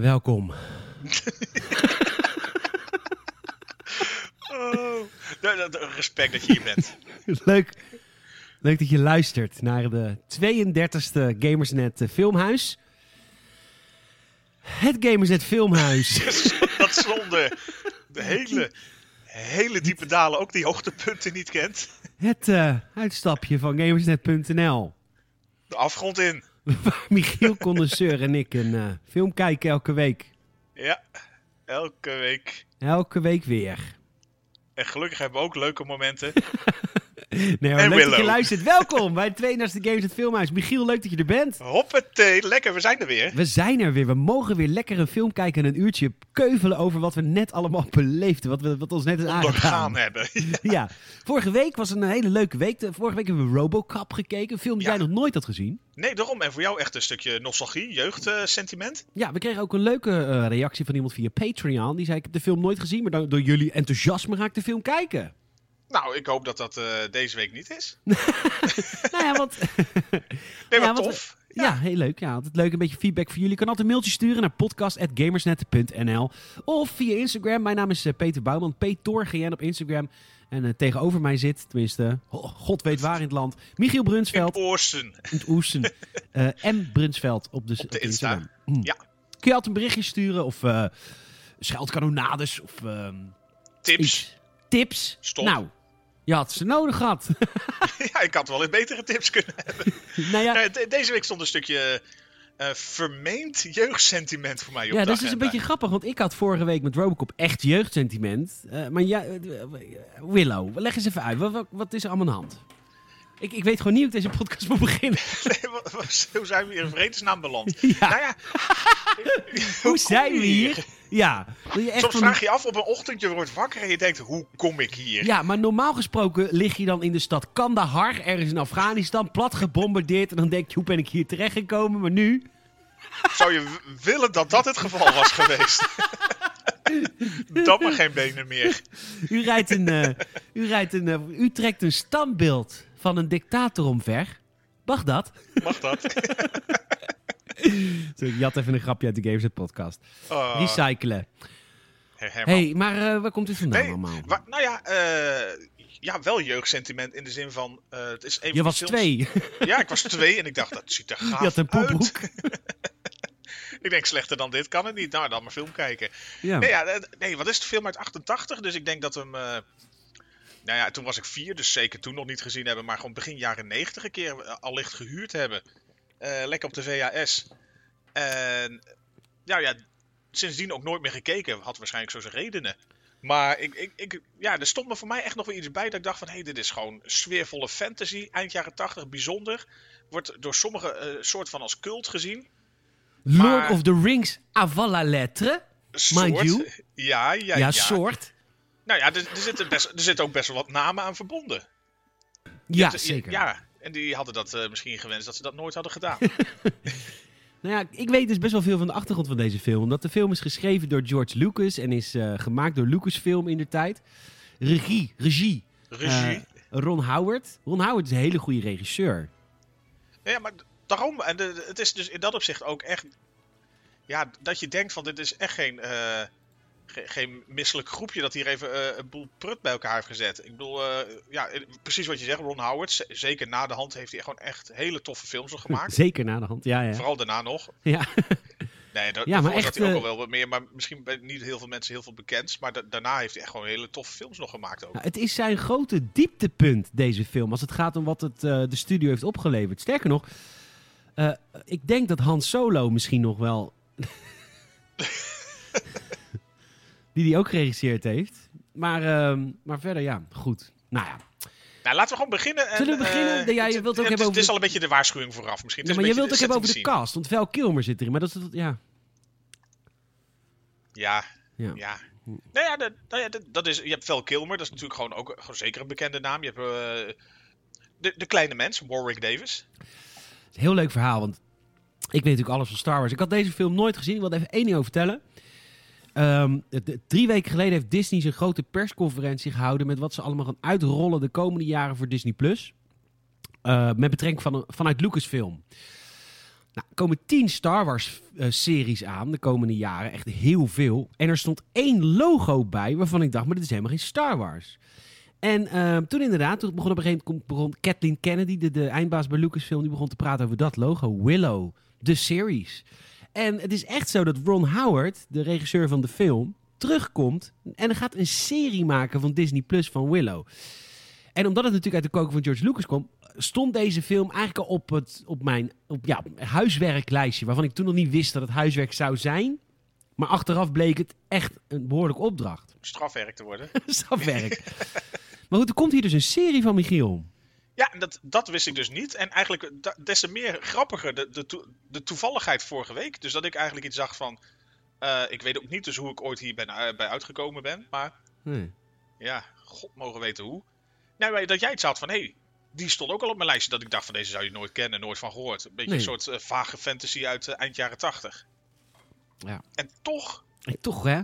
Welkom. Oh, de- respect dat je hier bent. Leuk. Leuk dat je luistert naar de 32e Gamersnet eh, Filmhuis. Het Gamersnet Filmhuis. Dat zonder de hele, hele diepe dalen ook die hoogtepunten niet kent. Het eh, uitstapje van Gamersnet.nl. De afgrond in. Waar Michiel Condenseur en ik een eh, film kijken elke week. Ja, elke week. Elke week weer. En gelukkig hebben we ook leuke momenten. Nee, hoor, leuk dat je luistert. Welkom bij de 32e Gamersnet Filmhuis. Michiel, leuk dat je er bent. Hoppatee, lekker, we zijn er weer. We zijn er weer. We mogen weer lekker een film kijken en een uurtje keuvelen over wat we net allemaal beleefden. Wat, we, wat ons net is aangedaan. Ondergaan hebben. Ja, vorige week was een hele leuke week. Vorige week hebben we Robocop gekeken. Een film die Ja. jij nog nooit had gezien. Nee, daarom. En voor jou echt een stukje nostalgie, jeugdsentiment. Ja, we kregen ook een leuke eh, reactie van iemand via Patreon. Die zei, ik heb de film nooit gezien, maar door jullie enthousiasme ga ik de film kijken. Nou, ik hoop dat dat eh, deze week niet is. nou ja, want... Nee, Ja, maar wat tof. Ja, heel leuk. Ja, altijd leuk. Een beetje feedback voor jullie. Je kan altijd een mailtje sturen naar podcast.gamersnet.nl Of via Instagram. Mijn naam is eh, Peter Bouwman. PetorGN op Instagram. En eh, tegenover mij zit, tenminste, oh, god weet waar in het land, Michiel In Brunsveld. In het Oesten. Eh, en Brunsveld op de, Op de Insta. Instagram. Mm. Ja. Kun je altijd een berichtje sturen of scheldkanonades of ehm, Tips. iets. Tips. Stop. Nou, je had ze nodig gehad. Ja, ik had wel eens betere tips kunnen hebben. nou ja, de- deze week stond een stukje eh, vermeend jeugdsentiment voor mij op ja dat is een agenda. beetje grappig, want ik had vorige week met Robocop echt jeugdsentiment. Eh, maar ja, eh, Willow, leg eens even uit. Wat, wat, wat is er allemaal aan de hand? Ik, ik weet gewoon niet hoe ik deze podcast moet beginnen. Nee, hoe zijn we hier in vredesnaam beland? Ja, Nou ja, hoe zijn we hier? Ja, wil je echt Soms van- vraag je je af op een ochtend, je wordt wakker en je denkt, hoe kom ik hier? Ja, maar normaal gesproken lig je dan in de stad Kandahar, ergens in Afghanistan, plat gebombardeerd. En dan denk je, hoe ben ik hier terechtgekomen? Maar nu... Zou je willen dat dat het geval was geweest? dat maar geen benen meer. U, rijdt een, eh, u, rijdt een, eh, u trekt een standbeeld van een dictator omver. Mag dat? Mag dat? Zo, ik jat even een grapje uit de Games podcast. Oh, Recyclen. Hey, maar eh, waar komt dit vandaan Nee, allemaal? nou ja, eh, ja, wel jeugdsentiment in de zin van... eh, het is een Je was films- twee. Ja, ik was twee en ik dacht, dat ziet er gaaf Je had een uit. poepbroek. Ik denk, slechter dan dit kan het niet. Nou, dan maar film kijken. Ja. Nee, ja, nee, wat is het film uit 88? Dus ik denk dat hem... nou ja, toen was ik vier, dus zeker toen nog niet gezien hebben. Maar gewoon begin jaren 90 een keer allicht gehuurd hebben. Eh, lekker op de VHS. En ja, ja, sindsdien ook nooit meer gekeken. Had waarschijnlijk zo zijn redenen. Maar ik, ik, ik, ja, er stond me voor mij echt nog wel iets bij dat ik dacht van... hé, hey, dit is gewoon sfeervolle fantasy. Eind jaren 80, bijzonder. Wordt door sommigen eh soort van als cult gezien. Lord of the Rings avant la lettre. Mind you. Ja, ja, Ja, ja. soort. Nou ja, er, er, zitten best, er zitten ook best wel wat namen aan verbonden. Ja, zeker. Ja, en die hadden dat eh, misschien gewenst dat ze dat nooit hadden gedaan. Nou ja, ik weet dus best wel veel van de achtergrond van deze film. Omdat de film is geschreven door George Lucas en is eh, gemaakt door Lucasfilm in de tijd. Regie, regie. Regie. eh, Ron Howard. Ron Howard is een hele goede regisseur. ja, maar daarom, en de- het is dus in dat opzicht ook echt... Ja, dat je denkt van dit is echt geen, ge- geen misselijk groepje dat hier even eh, een boel prut bij elkaar heeft gezet. Ik bedoel, eh, ja, eh, precies wat je zegt, Ron Howard, zeker na de hand heeft hij gewoon echt hele toffe films nog gemaakt. Zeker na de hand, ja, ja. Vooral daarna nog. ja. Nee, da Ja, maar echt, hij ook al wel wat meer, maar misschien bij niet heel veel mensen heel veel bekend. Maar da- daarna heeft hij echt gewoon hele toffe films nog gemaakt ook. Nou, het is zijn grote dieptepunt, deze film. Als het gaat om wat het, de studio heeft opgeleverd. Sterker nog, ik denk dat Han Solo misschien nog wel... die die ook geregisseerd heeft. Maar, ehm, maar verder, ja, goed. Nou ja, Nou, laten we gewoon beginnen. En, Zullen we beginnen? eh, Ja, je het- wilt ook het, hebben Het over is de- al een beetje de waarschuwing vooraf misschien. Het ja is maar je wilt ook hebben over de cast. Want Val Kilmer zit erin, maar dat is... Ja. Ja, ja. ja. Nou ja, dat, nou ja dat, dat is, je hebt Val Kilmer, dat is natuurlijk gewoon ook gewoon zeker een bekende naam. Je hebt eh, de, de kleine mens, Warwick Davis. Het is heel leuk verhaal, want ik weet natuurlijk alles van Star Wars. Ik had deze film nooit gezien. Ik wilde even één ding over vertellen. Ehm, drie weken geleden heeft Disney zijn grote persconferentie gehouden... met wat ze allemaal gaan uitrollen de komende jaren voor Disney+. Plus. Eh, met betrekking van, vanuit Lucasfilm. Nou, er komen tien Star Wars eh, aan de komende jaren. Echt heel veel. En er stond één logo bij waarvan ik dacht, maar dit is helemaal geen Star Wars. En eh, toen inderdaad, toen begon op een begon Kathleen Kennedy, de, de eindbaas bij Lucasfilm, die begon te praten over dat logo. Willow, de series. En het is echt zo dat Ron Howard, de regisseur van de film, terugkomt en gaat een serie maken van Disney Plus van Willow. En omdat het natuurlijk uit de koken van George Lucas kwam, stond deze film eigenlijk al op, het, op mijn op, ja, huiswerklijstje. Waarvan ik toen nog niet wist dat het huiswerk zou zijn. Maar achteraf bleek het echt een behoorlijke opdracht. Strafwerk te worden. Strafwerk. maar goed, er komt hier dus een serie van Michiel. Ja, dat, dat wist ik dus niet. En eigenlijk da- des te meer grappiger de, de, de toevalligheid vorige week. Dus dat ik eigenlijk iets zag van... eh, ik weet ook niet dus hoe ik ooit hier ben, eh, bij uitgekomen ben. Maar Nee. ja, god mogen weten hoe. Nou, dat jij iets had van... Hé, hey, die stond ook al op mijn lijstje. Dat ik dacht van deze zou je nooit kennen, nooit van gehoord. Een beetje Nee. een soort eh, vage fantasy uit eh, eind jaren tachtig. Ja. En toch... En toch hè?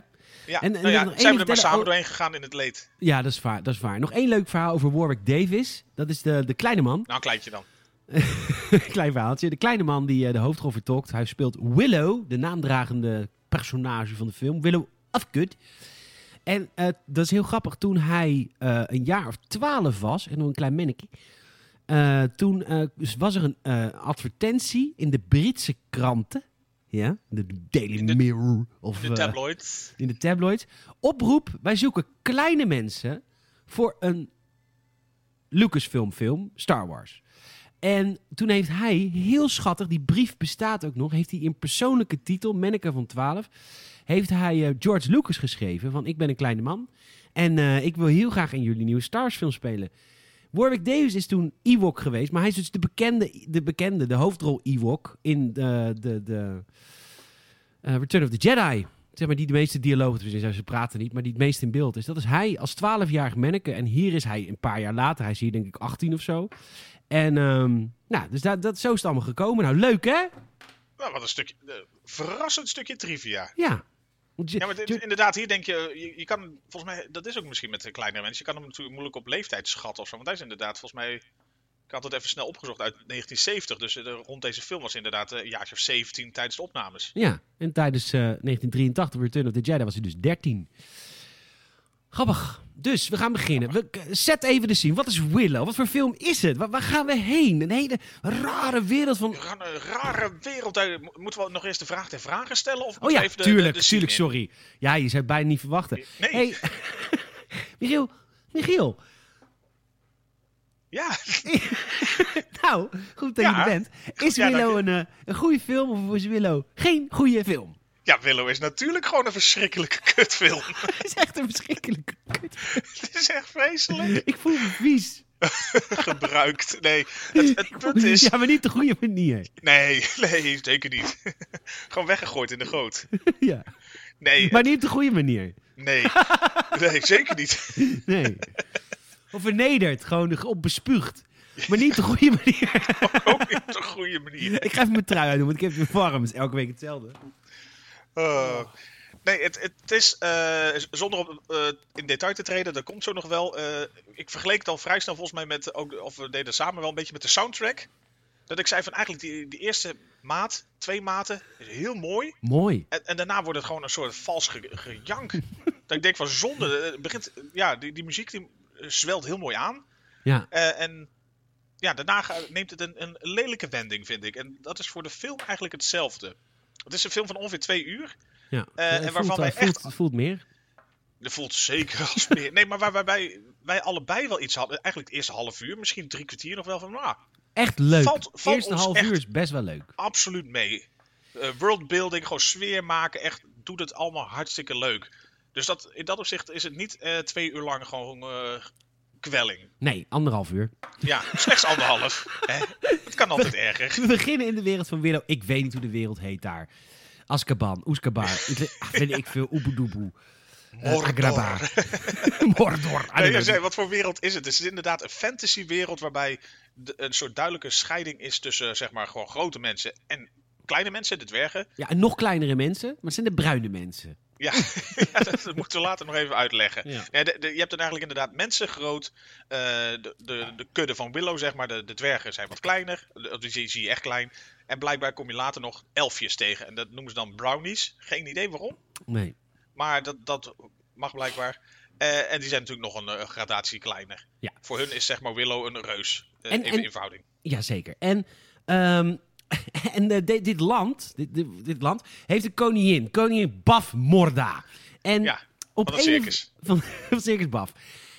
Ja, En- en nou ja, nog één zijn we er maar samen doorheen gegaan in het leed. Ja, dat is waar. Dat is waar. Nog één leuk verhaal over Warwick Davis. Dat is de, de kleine man. Nou, een kleintje dan. Klein verhaaltje. De kleine man die eh, de hoofdrol vertolkt. Hij speelt Willow, de naamdragende personage van de film. Willow Afgood. En eh, dat is heel grappig. Toen hij eh, een jaar of twaalf was, en nog een klein manneke. eh, toen was er een advertentie in de Britse kranten. Ja, de Daily In de- Mirror. Of, De eh, tabloid. in de tabloids. Oproep, wij zoeken kleine mensen voor een Lucasfilm film, Star Wars. En toen heeft hij, heel schattig, die brief bestaat ook nog, heeft hij in persoonlijke titel, Manneke van 12, heeft hij eh, George Lucas geschreven van ik ben een kleine man en eh, ik wil heel graag in jullie nieuwe Star Wars film spelen. Warwick Davis is toen Ewok geweest, maar hij is dus de bekende, de, bekende, de hoofdrol Ewok in de, de, de eh, Return of the Jedi. Zeg maar die de meeste dialogen, dus ze praten niet, maar die het meest in beeld is. Dat is hij als 12-jarig manneke. En hier is hij een paar jaar later. Hij is hier denk ik 18 of zo. En ehm, nou, dus dat, dat, zo is het allemaal gekomen. Nou, leuk hè? Nou, wat een stukje... eh, verrassend stukje trivia. Ja. Ja, maar inderdaad, hier denk je, je, je kan, volgens mij, dat is ook misschien met kleinere mensen, je kan hem natuurlijk moeilijk op leeftijd schatten of zo. Want hij is inderdaad, volgens mij, ik had het even snel opgezocht, uit 1970. Dus eh, rond deze film was inderdaad eh, een jaartje of 17 tijdens de opnames. ja, en tijdens eh, 1983 Return of the Jedi was hij dus 13. Grappig. Dus, we gaan beginnen. We, zet even de scene. Wat is Willow? Wat voor film is het? Waar, waar gaan we heen? Een hele rare wereld van... Een rare wereld Moeten we nog eerst de vraag ter vragen stellen? Of Oh ja, even de, tuurlijk, de, de scene tuurlijk, sorry. Ja, je zou het bijna niet verwachten. Nee, Hey, Michiel, Michiel. ja. Nou, goed dat Ja. je er bent. Is Ja, Willow een, eh, een goede film of is Willow geen goede film? Ja, Willow is natuurlijk gewoon een verschrikkelijke kutfilm. Het is echt een verschrikkelijke kut. Het is echt vreselijk. Ik voel me vies. Gebruikt. Nee, het, het punt is... Ja, maar niet de goede manier. Nee, nee, zeker niet. gewoon weggegooid in de goot. Ja. Nee, Maar niet op de goede manier. nee. Nee, zeker niet. Nee. Of vernederd, gewoon op bespuugd. Maar niet op de goede manier. Ook niet op de goede manier. Ik ga even mijn trui uitdoen, want ik heb weer warm. Het is elke week hetzelfde. Uh, nee, het, het is, uh, zonder op, uh, in detail te treden, dat komt zo nog wel. Uh, ik vergeleek het al vrij snel volgens mij met, ook, of we deden samen wel een beetje met de soundtrack. Dat ik zei van eigenlijk die, die eerste maat, twee maten, is heel mooi. Mooi. En, en daarna wordt het gewoon een soort vals ge, gejank. dat ik denk van zonde, het begint, ja, die, die muziek die zwelt heel mooi aan. Ja. En ja, daarna neemt het een, een lelijke wending, vind ik. En dat is voor de film eigenlijk hetzelfde. Het is een film van ongeveer twee uur. Ja. Uh, en waarvan voelt, wij voelt, echt... Het voelt meer. Het voelt zeker als meer. Nee, maar waar, waarbij wij allebei wel iets hadden. Eigenlijk het eerste half uur, misschien drie kwartier nog wel van. Nou, echt leuk. Valt, valt eerste half uur is best wel leuk. Absoluut mee. Uh, worldbuilding, gewoon sfeer maken. Echt doet het allemaal hartstikke leuk. Dus dat, in dat opzicht is het niet uh, twee uur lang gewoon kwelling. Nee, anderhalf uur. Ja, slechts anderhalf. Hè? Het kan altijd we, erger. We beginnen in de wereld van Willow. Ik weet niet hoe de wereld heet daar. Azkaban, Oeskabar, weet ik veel, Oebedoeboe. Mordor. Uh, Mordor. Nee, zei, wat voor wereld is het? Het is inderdaad een fantasywereld waarbij de, een soort duidelijke scheiding is tussen zeg maar gewoon grote mensen en kleine mensen, de dwergen. Ja, en nog kleinere mensen, maar het zijn de bruine mensen. Ja, ja dat, moeten we later nog even uitleggen. Ja. Ja, de, de- je hebt dan eigenlijk inderdaad mensen groot. eh, de, de, de kudde van Willow, zeg maar, de, de dwergen zijn wat kleiner. Die zie, zie je echt klein. En blijkbaar kom je later nog elfjes tegen. En dat noemen ze dan brownies. Geen idee waarom. Nee. Maar dat, dat mag blijkbaar. Eh, en die zijn natuurlijk nog een eh, gradatie kleiner. Ja. Voor hun is zeg maar Willow een reus. Eh, En- even en- in verhouding. Jazeker. En, ehm, en eh, dit, dit land, dit, dit, dit land heeft een koningin. Koningin Baf Morda. En Ja, op een- circus. Van, van Circus Baf.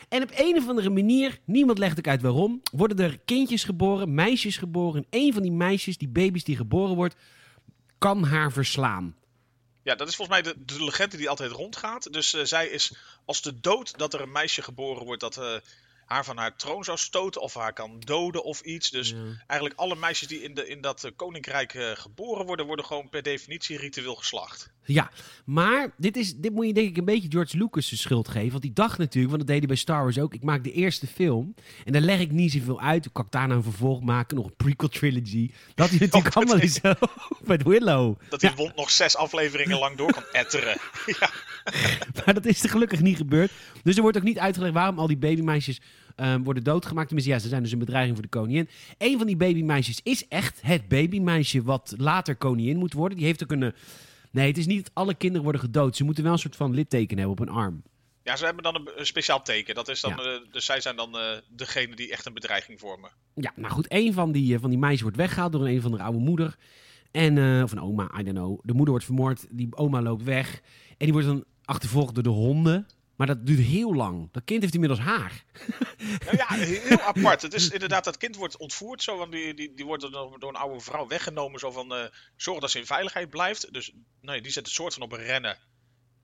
En op een of andere manier, niemand legt ook uit waarom, worden er kindjes geboren, meisjes geboren. En een van die meisjes, die baby's die geboren wordt, kan haar verslaan. Ja, dat is volgens mij de, de legende die altijd rondgaat. Dus eh, zij is als de dood dat er een meisje geboren wordt dat eh, haar van haar troon zou stoten of haar kan doden of iets. Dus Ja. eigenlijk alle meisjes die in, de, in dat eh, koninkrijk eh, geboren worden, worden gewoon per definitie ritueel geslacht. Ja, maar dit, is, dit moet je denk ik een beetje George Lucas de schuld geven. Want die dacht natuurlijk, want dat deed hij bij Star Wars ook. Ik maak de eerste film en daar leg ik niet zoveel uit. Kan ik daarna een vervolg maken, nog een prequel trilogy. Dat hij natuurlijk Oh, allemaal niet zo met Willow. Dat die wond nog zes afleveringen lang door kan etteren. ja, Maar dat is er gelukkig niet gebeurd. Dus er wordt ook niet uitgelegd waarom al die babymeisjes ehm, worden doodgemaakt. Tenminste, ja, ze zijn dus een bedreiging voor de koningin. Een van die babymeisjes is echt het babymeisje wat later koningin moet worden. Die heeft ook een... eh, Nee, het is niet dat alle kinderen worden gedood. Ze moeten wel een soort van litteken hebben op een arm. ja ze hebben dan een, speciaal teken. Dat is dan, Ja. eh, dus zij zijn dan eh, degene die echt een bedreiging vormen. Ja, nou goed, een van die, van die meisjes wordt weggehaald door een, een van de oude moeder. En, of een oma, I don't know. De moeder wordt vermoord, die oma loopt weg. En die wordt dan achtervolgd door de honden. Maar dat duurt heel lang. Dat kind heeft inmiddels haar. Nou ja, heel apart. Het is inderdaad, dat kind wordt ontvoerd. Zo, want die, die, die wordt door, door een oude vrouw weggenomen. Zo van, eh, zorg dat ze in veiligheid blijft. Dus nee, die zet een soort van op een rennen.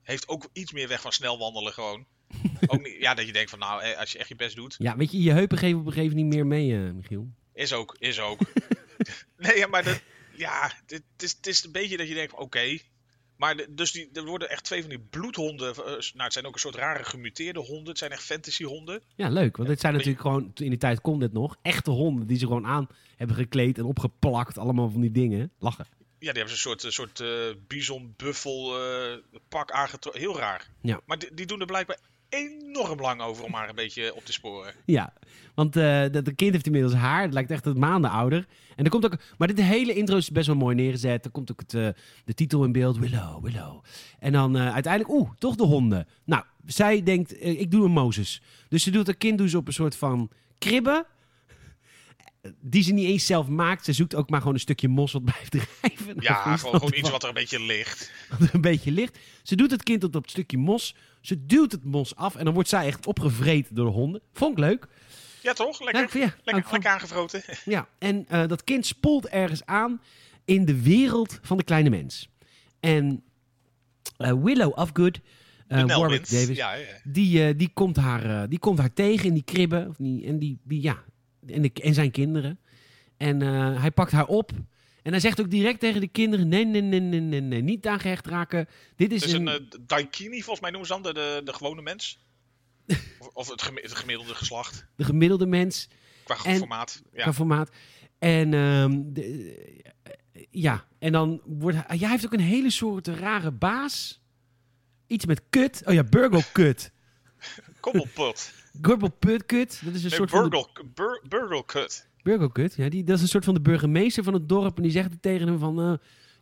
Heeft ook iets meer weg van snel wandelen gewoon. ook niet, ja, dat je denkt van, nou, eh, als je echt je best doet. Ja, weet je, je heupen geven op een gegeven moment niet meer mee, eh, Michiel. Is ook, is ook. nee, ja, maar dat, ja, het, is, het is een beetje dat je denkt oké. Maar de- dus die, er worden echt twee van die bloedhonden. eh, nou, het zijn ook een soort rare gemuteerde honden. Het zijn echt fantasyhonden. Ja, leuk. Want dit zijn natuurlijk gewoon, in die tijd kon dit nog, echte honden die ze gewoon aan hebben gekleed en opgeplakt. Allemaal van die dingen. Lachen. Ja, die hebben ze een soort, een soort eh bison, buffel eh, pak aangetrokken. Heel raar. Ja. Maar die, die doen er blijkbaar enorm lang over om haar een beetje op te sporen. Ja, want eh dat de kind heeft inmiddels haar. Het lijkt echt het maanden ouder. En er komt ook, maar dit hele intro is best wel mooi neergezet. Er komt ook het, eh, de titel in beeld. Willow, Willow. En dan eh, uiteindelijk, oeh, toch de honden. Nou, zij denkt, ik doe een Mozes. Dus ze doet haar kind op een soort van kribben. Die ze niet eens zelf maakt. Ze zoekt ook maar gewoon een stukje mos wat blijft drijven. Ja, gewoon, gewoon iets wat er een beetje ligt. wat er een beetje ligt. Ze doet het kind op dat stukje mos. Ze duwt het mos af en dan wordt zij echt opgevreten door de honden. Vond ik leuk. Ja, toch? Lekker, Ja, lekker, lekker aangevroten. Ja, en eh, dat kind spoelt ergens aan in de wereld van de kleine mens. En eh, Willow Afgood, eh, De Warwick. Davis, Ja, ja. die, eh, die, komt haar, eh, die komt haar tegen in die kribben. Of die, en, die, die, ja, en, de, en zijn kinderen. En eh, hij pakt haar op. En hij zegt ook direct tegen de kinderen: nee, nee, nee, nee, nee, nee niet aangehecht raken. Dit is is een. een eh, daikini, volgens mij noemen ze dan de, de, de gewone mens. of of het, gemi- het gemiddelde geslacht. de gemiddelde mens. Qua En- formaat. Ja. qua formaat. En ehm, de- eh, ja, en dan wordt hij, jij heeft ook een hele soort rare baas. Iets met kut. Oh ja, Burgle kut. Kobbelpot. Gurble put kut. Dat is een Nee, soort van de, burgelkut. Ja, die, dat is een soort van de burgemeester van het dorp. En die zegt tegen hem van, eh,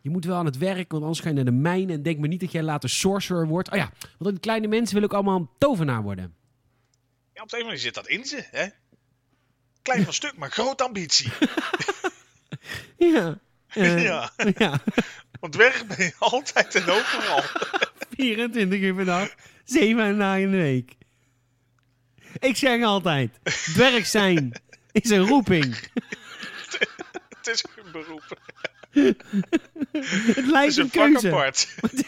je moet wel aan het werk, want anders ga je naar de mijn. En denk maar niet dat jij later sorcerer wordt. Oh ja, want die kleine mensen willen ook allemaal tovenaar worden. Ja, op de een manier zit dat in ze, hè? Klein van stuk, maar grote ambitie. Ja. Eh, Ja. ja. Want dwerg ben je altijd en overal. 24 uur per dag, 7 dagen in de week. Ik zeg altijd, dwerg zijn is een roeping. Het is een beroep. Het lijkt is een keuze. apart.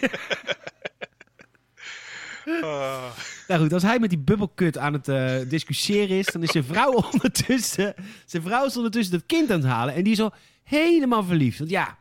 Ah, Nou goed, als hij met die bubbelkut aan het eh, discussiëren is, dan is zijn vrouw ondertussen, zijn vrouw is ondertussen dat kind aan het halen. En die is al helemaal verliefd. Want ja,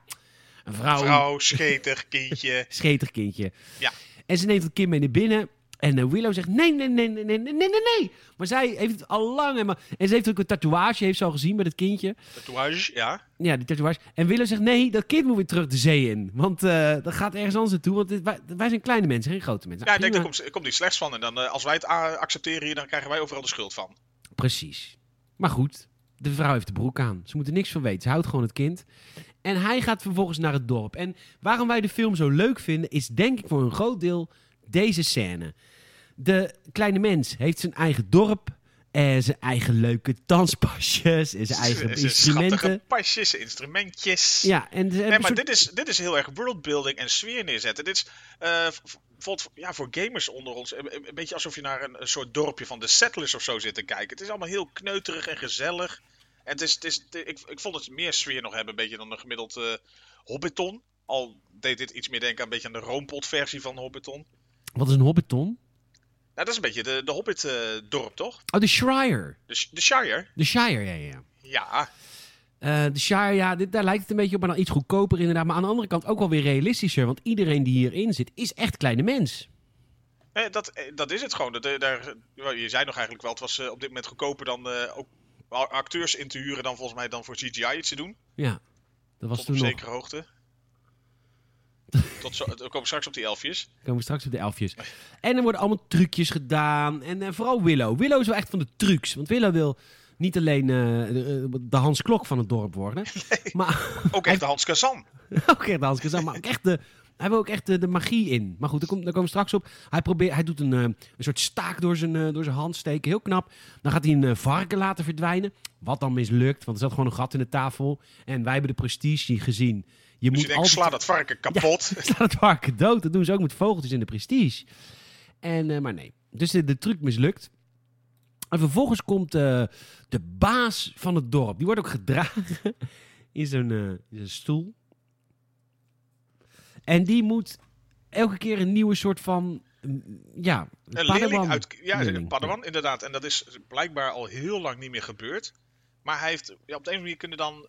een vrouw, vrouw, scheter, kindje. schetig kindje. Ja. En ze neemt het kind mee naar binnen. En eh, Willow zegt nee, nee, nee, nee, nee, nee, nee, nee. Maar zij heeft het al lang. En, maar, en ze heeft ook een tatoeage, heeft ze al gezien met het kindje. Tatoeage, ja. Ja, die tatoeage. En Willow zegt nee, dat kind moet weer terug de zee in. Want eh, dat gaat ergens anders naartoe. Want dit- wij, wij zijn kleine mensen, geen grote mensen. Ja, ik denk, daar komt, komt niet slechts van. En dan, eh, als wij het accepteren hier, dan krijgen wij overal de schuld van. Precies. Maar goed, de vrouw heeft de broek aan. Ze moet er niks van weten. Ze houdt gewoon het kind. En hij gaat vervolgens naar het dorp. En waarom wij de film zo leuk vinden, is denk ik voor een groot deel deze scène. De kleine mens heeft zijn eigen dorp. En zijn eigen leuke danspasjes. En zijn eigen instrumenten. Schattige pasjes, instrumentjes. Ja, en Nee, maar soort- dit is, dit is heel erg worldbuilding en sfeer neerzetten. Dit is eh, bijvoorbeeld ja, voor gamers onder ons een, een beetje alsof je naar een, een soort dorpje van de Settlers of zo zit te kijken. Het is allemaal heel kneuterig en gezellig. En het is, het is, het- ik, ik vond het meer sfeer nog hebben, een beetje dan een gemiddeld eh, Hobbiton. Al deed dit iets meer denken aan een beetje aan de roompot-versie van Hobbiton. Wat is een hobbiton? Nou, dat is een beetje de, de Hobbit-dorp, toch? Oh, de Shire. De, Sh- de Shire. De Shire, ja, ja, ja. Eh, de Shire, ja, dit, daar lijkt het een beetje op, maar dan iets goedkoper inderdaad. Maar aan de andere kant ook wel weer realistischer. Want iedereen die hierin zit, is echt kleine mens. Eh, dat, eh, dat is het gewoon. Dat, eh, daar, je zei nog eigenlijk wel, het was op dit moment goedkoper dan ook acteurs in te huren dan volgens mij dan voor CGI iets te doen. Ja, dat was Tot toen op nog. zekere hoogte. Tot zo, we komen straks op die elfjes. Dan komen we straks op de elfjes. En er worden allemaal trucjes gedaan. En eh, vooral Willow. Willow is wel echt van de trucs. Want Willow wil niet alleen eh, de, eh, de Hans Klok van het dorp worden. Maar Ook echt de Hans Kazan. ook echt de Hans Kazan, Maar ook echt de... Hij wil ook echt de, de magie in. Maar goed, daar, komen we straks op. Hij, probeert, hij doet een, een soort staak door zijn, eh, door zijn hand steken. Heel knap. Dan gaat hij een varken laten verdwijnen. Wat dan mislukt, want er zat gewoon een gat in de tafel. En wij hebben de prestige gezien. Je Dus moet je denkt, altijd sla dat varken kapot. slaat het varken dood. Dat doen ze ook met vogeltjes in de prestige. En, eh, maar nee. Dus de, de truc mislukt. En vervolgens komt eh, de baas van het dorp. Die wordt ook gedragen in zijn, eh, stoel. En die moet elke keer een nieuwe soort van... mm, Ja, Een padawan. leerling uit... Ja, een padawan inderdaad. En dat is blijkbaar al heel lang niet meer gebeurd. Maar hij heeft... Ja, op de een of andere manier kunnen dan...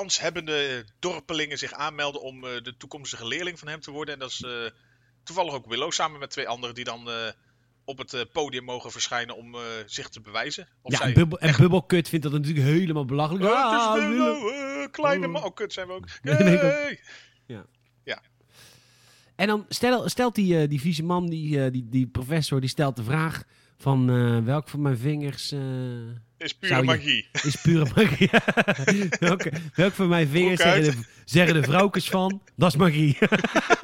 kanshebbende dorpelingen zich aanmelden om eh, de toekomstige leerling van hem te worden. En dat is eh, toevallig ook Willow samen met twee anderen die dan eh, op het podium mogen verschijnen om zich te bewijzen. Of Ja, zij- en, Bubbel, en Bubbelkut vindt dat natuurlijk helemaal belachelijk. Oh, Ah, het is. Willow, eh, kleine Oh. man. Oh, kut zijn we ook. Nee, nee, ook. Hey! En dan stel, stelt die, die vieze man, die, die, die professor, die stelt de vraag van welk van mijn vingers Is pure je- magie. is pure magie. welke, welk van mijn vingers zeggen de, zeggen de vrouwkes van, dat is magie.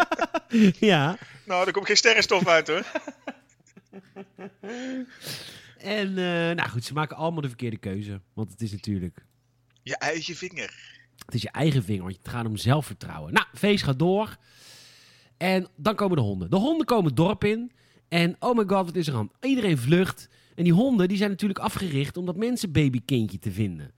ja, Nou, er komt geen sterrenstof uit hoor. en eh, nou goed, ze maken allemaal de verkeerde keuze. Want het is natuurlijk, Je eigen vinger. het is je eigen vinger, want het gaat om zelfvertrouwen. Nou, feest gaat door. En dan komen de honden. De honden komen het dorp in. En oh my god, wat is er aan? Iedereen vlucht. En die honden die zijn natuurlijk afgericht om dat mensenbabykindje te vinden.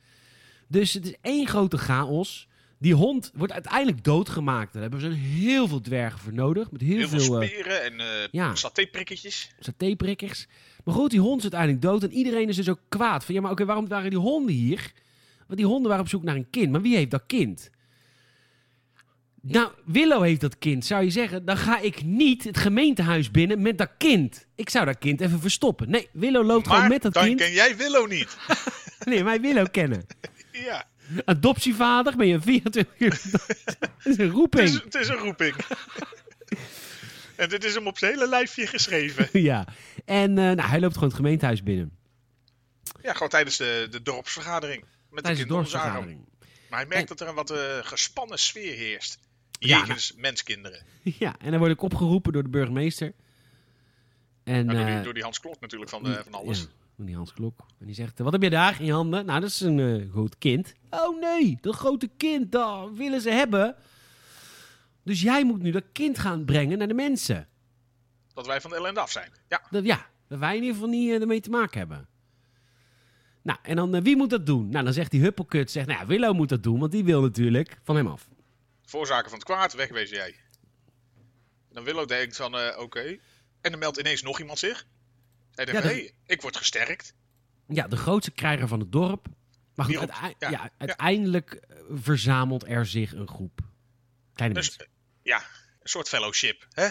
Dus het is één grote chaos. Die hond wordt uiteindelijk doodgemaakt. Daar hebben ze heel veel dwergen voor nodig. Met heel, Heel veel veel, eh, speren en eh ja. satéprikketjes. satéprikkers. Maar goed, die hond is uiteindelijk dood. En iedereen is dus ook kwaad. Van ja, maar oké, waarom waren die honden hier? Want die honden waren op zoek naar een kind. Maar wie heeft dat kind? Nou, Willow heeft dat kind. Zou je zeggen, dan ga ik niet het gemeentehuis binnen met dat kind. Ik zou dat kind even verstoppen. Nee, Willow loopt gewoon met dat dan kind. ken jij Willow niet. Nee, mij Willow kennen. ja, Adoptievader, ben je 24 uur. Dat is een het roeping. is, het is een roeping. en dit is hem op zijn hele lijfje geschreven. Ja. En eh, nou, hij loopt gewoon het gemeentehuis binnen. Ja, gewoon tijdens de, de dorpsvergadering. Met Tijdens de de dorpsvergadering. Maar hij merkt dat er een wat eh, gespannen sfeer heerst. Ja, Jegens menskinderen. Ja, en dan word ik opgeroepen door de burgemeester. En, Nou, door, die, eh, door die Hans Klok natuurlijk van, eh, van alles. Ja, van die Hans Klok. En die zegt, wat heb je daar in je handen? Nou, dat is een eh, groot kind. Oh nee, dat grote kind, dat willen ze hebben. Dus jij moet nu dat kind gaan brengen naar de mensen. Dat wij van de ellende af zijn. Ja, Dat, ja, dat wij in ieder geval niet eh, ermee te maken hebben. Nou, en dan, eh, wie moet dat doen? Nou, dan zegt die Huppelkut, zegt, nou ja, Willow moet dat doen, want die wil natuurlijk van hem af. Voorzaken van het kwaad, wegwezen jij. Dan Willow denkt van, eh, oké. En dan meldt ineens nog iemand zich. Hij denkt Ja, ik word gesterkt. Ja, de grootste krijger van het dorp. Maar goed, ja, uiteindelijk eh, verzamelt er zich een groep. Kleine Dus mensen. ja, een soort fellowship. Hè?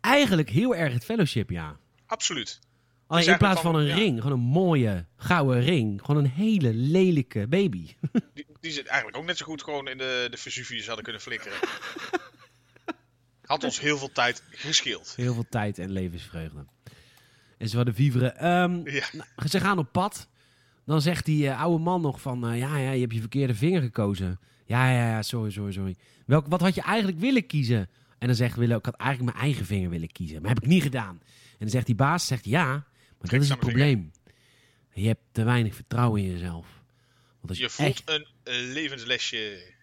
Eigenlijk heel erg het fellowship, ja. Absoluut. Alleen in plaats van een ja. ring, gewoon een mooie gouden ring. Gewoon een hele lelijke baby. Die, die zit eigenlijk ook net zo goed gewoon in de, de Vesuvius hadden kunnen flikkeren. Had ons heel veel tijd gescheeld. Heel veel tijd en levensvreugde. En ze hadden viveren. Ehm, Ja. nou, ze gaan op pad. Dan zegt die eh, oude man nog van... eh, ja, ja, je hebt je verkeerde vinger gekozen. Ja, ja, ja, sorry, sorry, sorry. Welk, wat had je eigenlijk willen kiezen? En dan zegt Willem, ik had eigenlijk mijn eigen vinger willen kiezen. Maar heb ik niet gedaan. En dan zegt die baas, zegt ja, maar dat is het probleem. Je hebt te weinig vertrouwen in jezelf. Want als Je voelt een levenslesje.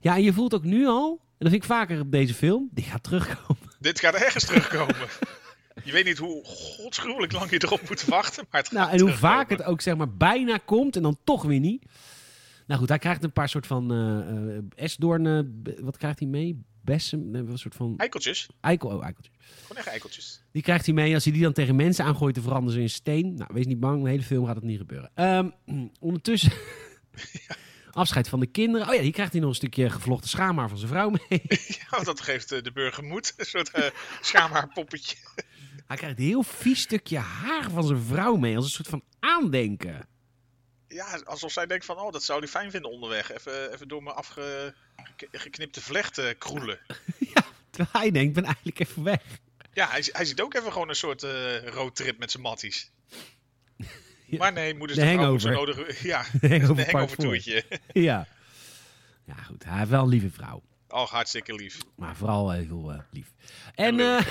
Ja, en je voelt ook nu al, en dat vind ik vaker op deze film, die gaat terugkomen. Dit gaat ergens terugkomen. Je weet niet hoe godsgruwelijk lang je erop moet wachten, maar het gaat Nou, en hoe terugkomen. vaak het ook zeg maar bijna komt en dan toch weer niet. Nou goed, hij krijgt een paar soort van esdoornen. b- Wat krijgt hij mee? Bessen? Nee, een soort van Eikeltjes. eikel. Oh, eikeltjes. Gewoon echt eikeltjes. Die krijgt hij mee. Als hij die dan tegen mensen aangooit, dan veranderen ze in steen. Nou, wees niet bang. De hele film gaat het niet gebeuren. Ehm, ondertussen... Afscheid van de kinderen. Oh ja, hier krijgt hij nog een stukje gevlochten schaamhaar van zijn vrouw mee. Ja, dat geeft eh, de burger moed. Een soort eh schaamhaarpoppetje. Hij krijgt een heel vies stukje haar van zijn vrouw mee. Als een soort van aandenken. Ja, alsof zij denkt van, oh, dat zou hij fijn vinden onderweg. Even, even door mijn afgeknipte vlecht eh, kroelen. Terwijl hij denkt, ik ben eigenlijk even weg. Ja, hij, hij ziet ook even gewoon een soort eh roadtrip met zijn matties. Ja. Maar nee, moeders De de vrouw zo nodig... Ja, De hangover part hangover toertje. Ja. Ja, goed. Hij heeft wel een lieve vrouw. Oh, hartstikke lief. Maar vooral heel eh, lief. En eh,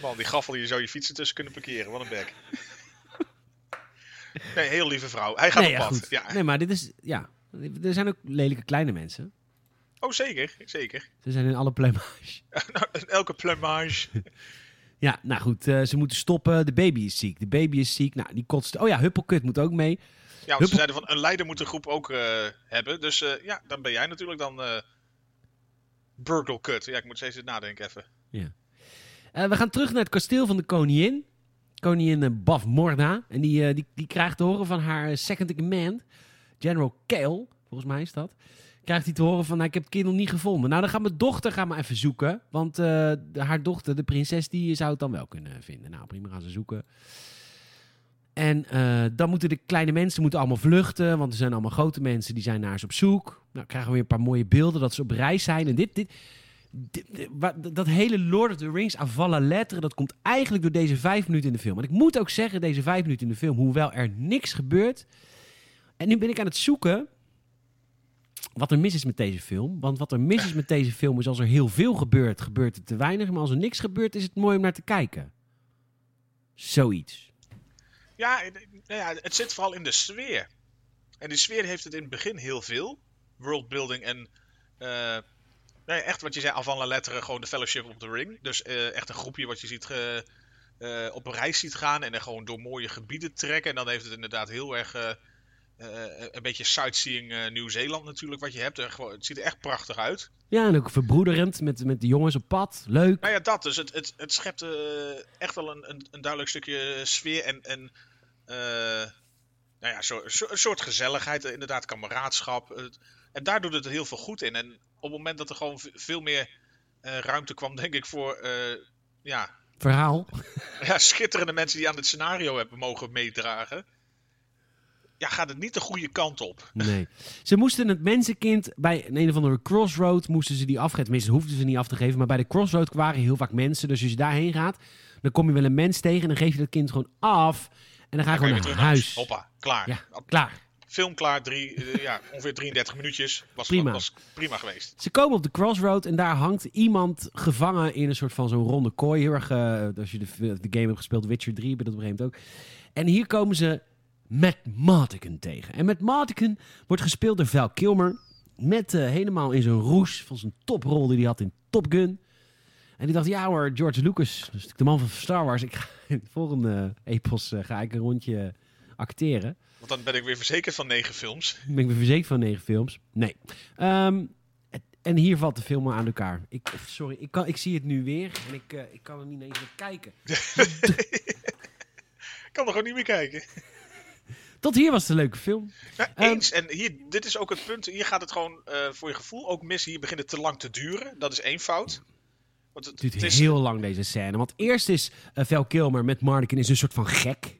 Man, die gaffel hier zou je fietsen tussen kunnen parkeren. Wat een bek. Nee, heel lieve vrouw. Hij gaat nee, op ja, pad. goed. Ja. Nee, maar dit is... Ja. Er zijn ook lelijke kleine mensen. Oh, zeker. Zeker. Ze zijn in alle plumage. Nou, in elke plumage. Ja, nou goed. eh, ze moeten stoppen. De baby is ziek. De baby is ziek. Nou, die kotst... Oh ja, Huppelkut moet ook mee. Ja, want ze zeiden van een leider moet de groep ook eh, hebben. Dus eh, ja, dan ben jij natuurlijk dan Burgle Cut. Ja, ik moet steeds nadenken even. Eh, we gaan terug naar het kasteel van de koningin. Koningin eh, Baf Morda. En die, eh, die, die krijgt te horen van haar second in. General Kale, volgens mij is dat. Krijgt hij te horen van, nou, ik heb het kind nog niet gevonden. Nou, dan gaat mijn dochter gaan maar even zoeken. Want eh, haar dochter, de prinses, die zou het dan wel kunnen vinden. Nou, prima, gaan ze zoeken. En dan moeten de kleine mensen moeten allemaal vluchten. Want er zijn allemaal grote mensen die zijn naar ze op zoek. Nou, krijgen we weer een paar mooie beelden dat ze op reis zijn. En dit, dit, dat hele Lord of the Rings à letteren, dat komt eigenlijk door deze vijf minuten in de film. En ik moet ook zeggen, deze vijf minuten in de film, hoewel er niks gebeurt. En nu ben ik aan het zoeken wat er mis is met deze film. Want wat er mis is met deze film is als er heel veel gebeurt, gebeurt er te weinig. Maar als er niks gebeurt, is het mooi om naar te kijken. Zoiets. Ja, nou ja, het zit vooral in de sfeer. En die sfeer heeft het in het begin heel veel. Worldbuilding en... eh ja, echt wat je zei, avant la lettre, gewoon de Fellowship of the Ring. Dus eh, echt een groepje wat je ziet ge- eh, op een reis ziet gaan en dan gewoon door mooie gebieden trekken. En dan heeft het inderdaad heel erg eh, een beetje sightseeing Nieuw-Zeeland natuurlijk wat je hebt. En gewoon, het ziet er echt prachtig uit. Ja, en ook verbroederend met, met de jongens op pad. Leuk. Nou ja, dat dus. Het, het, het schept echt wel een, een, een duidelijk stukje sfeer en, en nou ja, zo, zo- een soort gezelligheid, inderdaad, kameraadschap. En daar doet het heel veel goed in. En op het moment dat er gewoon veel meer eh, ruimte kwam, denk ik, voor eh, ja, Verhaal. ja, schitterende mensen die aan het scenario hebben mogen meedragen. Ja, gaat het niet de goede kant op. Nee. Ze moesten het mensenkind bij een, een of andere crossroad moesten ze die afgeven. Tenminste, hoefden ze niet af te geven. Maar bij de crossroad waren heel vaak mensen. Dus als je daarheen gaat, dan kom je wel een mens tegen. En dan geef je dat kind gewoon af. En dan ga je Dan gewoon je naar huis. Hoppa, klaar. Ja, klaar. Film klaar, drie, eh, ja, ongeveer 33 minuutjes. Was Prima. Was prima geweest. Ze komen op de crossroad en daar hangt iemand gevangen in een soort van zo'n ronde kooi. Heel erg, eh, als je de, de game hebt gespeeld, Witcher 3, ben dat op een gegeven moment ook. En hier komen ze Matt Martigan tegen. En Matt Martigan wordt gespeeld door Val Kilmer. Met eh, helemaal in zijn roes van zijn toprol die hij had in Top Gun. En die dacht, ja hoor, George Lucas, dus de man van Star Wars. Ik ga in het volgende epos ga ik een rondje acteren. Want dan ben ik weer verzekerd van negen films. Ben ik me verzekerd van negen films? Nee. Ehm, en hier valt de film aan elkaar. Ik, sorry, ik, kan, ik zie het nu weer en ik, eh, ik kan er niet eens naar kijken. Ik kan er gewoon niet meer kijken. Tot hier was het een leuke film. Ja, Ehm, eens. en hier, dit is ook het punt. Hier gaat het gewoon eh, voor je gevoel ook mis. Hier begint het te lang te duren. Dat is één fout. Want het, duurt het is, heel lang deze scène. Want eerst is uh, Val Kilmer met Mardigan is een soort van gek.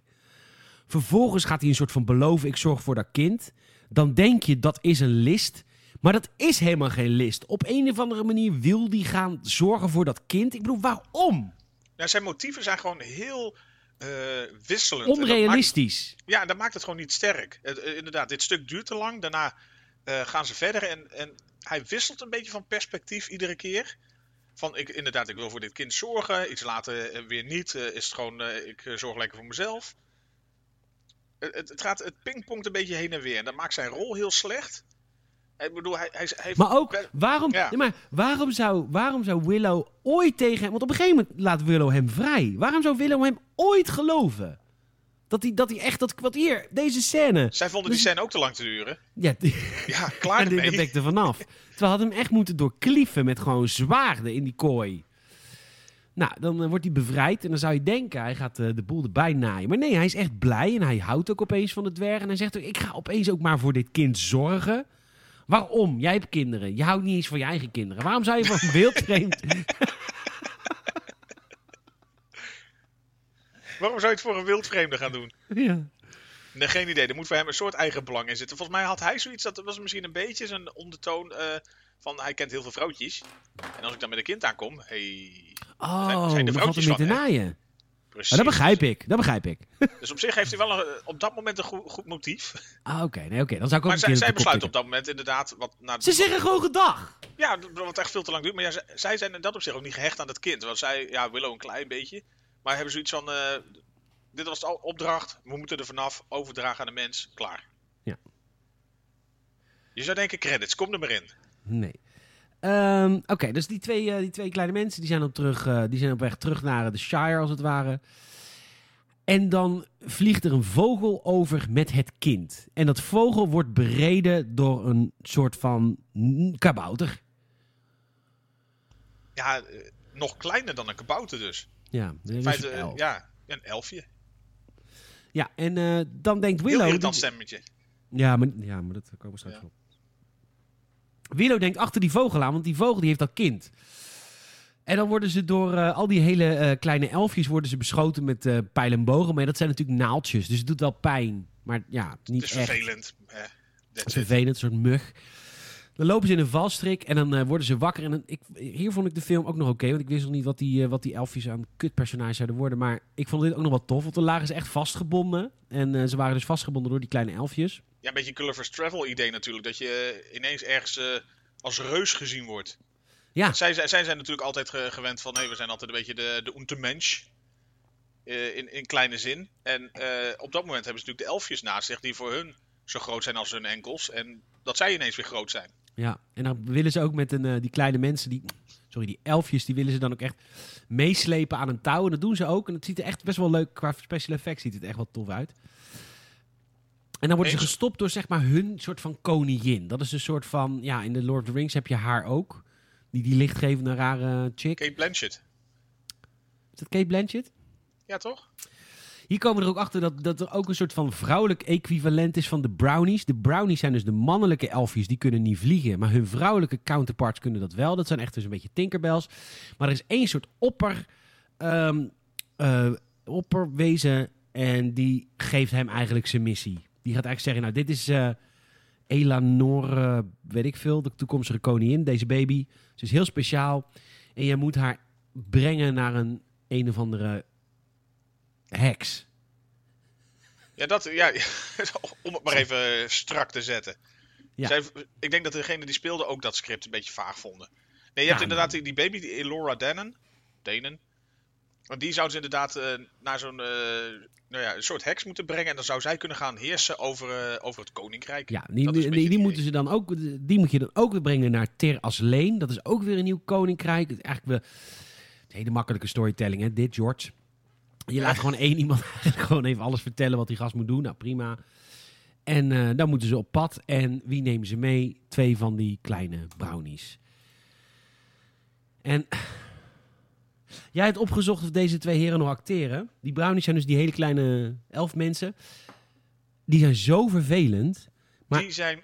Vervolgens gaat hij een soort van beloven, ik zorg voor dat kind. Dan denk je, dat is een list. Maar dat is helemaal geen list. Op een of andere manier wil hij gaan zorgen voor dat kind. Ik bedoel, waarom? nou, zijn motieven zijn gewoon heel eh, wisselend. En dat maakt- Onrealistisch. ja, dat maakt het gewoon niet sterk. Eh, inderdaad, dit stuk duurt te lang. Daarna eh, gaan ze verder. En, en hij wisselt een beetje van perspectief iedere keer. Van, ik, inderdaad, ik wil voor dit kind zorgen. Iets later weer niet. Is het gewoon, ik zorg lekker voor mezelf. Het, het, gaat, het pingpongt een beetje heen en weer. En dat maakt zijn rol heel slecht. Ik bedoel, hij, hij, Maar ook, waarom, Ja. nee, maar waarom, zou, waarom zou Willow ooit tegen hem... Want op een gegeven moment laat Willow hem vrij. Waarom zou Willow hem ooit geloven? Dat hij, dat hij echt dat kwartier, deze scène... Zij vonden die scène ook te lang te duren. Ja, die- Ja, klaar en die ermee. ik er vanaf. Terwijl had hem echt moeten doorklieven met gewoon zwaarden in die kooi. Nou, dan eh, wordt hij bevrijd en dan zou je denken, hij gaat eh, de boel erbij naaien. Maar nee, hij is echt blij en hij houdt ook opeens van de dwerg. En hij zegt ook, ik ga opeens ook maar voor dit kind zorgen. Waarom? Jij hebt kinderen. Je houdt niet eens van je eigen kinderen. Waarom zou je van een wildvreemd... Waarom zou je het voor een wildvreemde gaan doen? ja. Nee, geen idee. Er moet voor hem een soort eigen belang in zitten. Volgens mij had hij zoiets, dat was misschien een beetje zijn ondertoon eh, van hij kent heel veel vrouwtjes. En als ik dan met een kind aankom, hey, Oh, Zijn- zijn de vrouwtjes van, naaien. precies. Maar dat begrijp ik, dat begrijp ik. Dus op zich heeft hij wel een, op dat moment een goed, goed motief. Ah, oké, nee, oké. Dan zou ik ook Maar een zij, zij op de kop besluit tikken. op dat moment inderdaad wat naar Ze zeggen gewoon gedag. Ja, wat echt veel te lang duurt. Maar ja, zij- zij zijn in dat opzicht ook niet gehecht aan dat kind. Want zij, ja, Willow een klein beetje. Maar hebben zoiets van, eh, dit was de opdracht, we moeten er vanaf, overdragen aan de mens, klaar. Ja. Je zou denken, credits, kom er maar in. Nee. Ehm, Oké, dus die twee, eh, die twee kleine mensen die zijn, op terug, eh, die zijn op weg terug naar de Shire, als het ware. En dan vliegt er een vogel over met het kind. En dat vogel wordt bereden door een soort van kabouter. Ja, eh, nog kleiner dan een kabouter dus. Ja, In feite, een elf. ja, een elfje. Ja en eh, dan denkt Heel Willow... irritant die- stemmetje. Ja, maar, ja, maar dat komen we straks Ja. op. Willow denkt achter die vogel aan, want die vogel die heeft dat kind. En dan worden ze door eh, al die hele eh, kleine elfjes worden ze beschoten met pijl en bogen. Maar dat zijn natuurlijk naaldjes, dus het doet wel pijn. Maar ja, niet Het is echt. vervelend. Eh, Het is vervelend, een soort mug. Dan lopen ze in een valstrik en dan eh, worden ze wakker. En dan, ik, hier vond ik de film ook nog oké, want ik wist nog niet wat die, eh, wat die elfjes aan kutpersonage zouden worden. Maar ik vond dit ook nog wel tof, want dan lagen ze echt vastgebonden. En eh, ze waren dus vastgebonden door die kleine elfjes. Ja, een beetje Gulliver's Travel idee natuurlijk. Dat je ineens ergens als reus gezien wordt. Ja. Zij, zij, zij zijn natuurlijk altijd ge- gewend van, nee, we zijn altijd een beetje de, de untermensch. in, in kleine zin. En op dat moment hebben ze natuurlijk de elfjes naast zich die voor hun zo groot zijn als hun enkels. En dat zij ineens weer groot zijn. Ja, en dan willen ze ook met een, eh, die kleine mensen, die, sorry, die elfjes, die willen ze dan ook echt meeslepen aan een touw. En dat doen ze ook. En het ziet er echt best wel leuk, qua special effects ziet het echt wel tof uit. En dan worden ze gestopt door zeg maar hun soort van koningin. Dat is een soort van, ja, in de Lord of the Rings heb je haar ook. Die, die lichtgevende rare chick. Kate Blanchett. Is dat Kate Blanchett? Ja, toch? Hier komen er ook achter dat, dat er ook een soort van vrouwelijk equivalent is van de brownies. De brownies zijn dus de mannelijke elfjes, die kunnen niet vliegen. Maar hun vrouwelijke counterparts kunnen dat wel. Dat zijn echt dus een beetje tinkerbells. Maar er is één soort opper, ehm, eh, opperwezen en die geeft hem eigenlijk zijn missie. Die gaat eigenlijk zeggen, nou dit is eh Elanor, eh, weet ik veel, de toekomstige koningin, deze baby. Ze is heel speciaal en jij moet haar brengen naar een een of andere heks. Ja, dat, ja, om het maar even strak te zetten. Ja. Zij, ik denk dat degene die speelde ook dat script een beetje vaag vonden. Nee, je Ja, hebt inderdaad die, die baby, die Elora Dannen. Danen. Want die zou ze inderdaad eh, naar zo'n eh, nou ja, een soort heks moeten brengen. En dan zou zij kunnen gaan heersen over, eh, over het koninkrijk. Ja, die, die, moeten ze dan ook, die moet je dan ook brengen naar Ter Asleen. Dat is ook weer een nieuw koninkrijk. Het is eigenlijk wel een hele makkelijke storytelling, hè? Dit, George. Je laat gewoon één iemand gewoon even alles vertellen wat die gast moet doen. Nou, prima. En eh, dan moeten ze op pad. En wie nemen ze mee? Twee van die kleine brownies. En jij hebt opgezocht of deze twee heren nog acteren. Die brownies zijn dus die hele kleine elf mensen. die zijn zo vervelend. Maar- Die zijn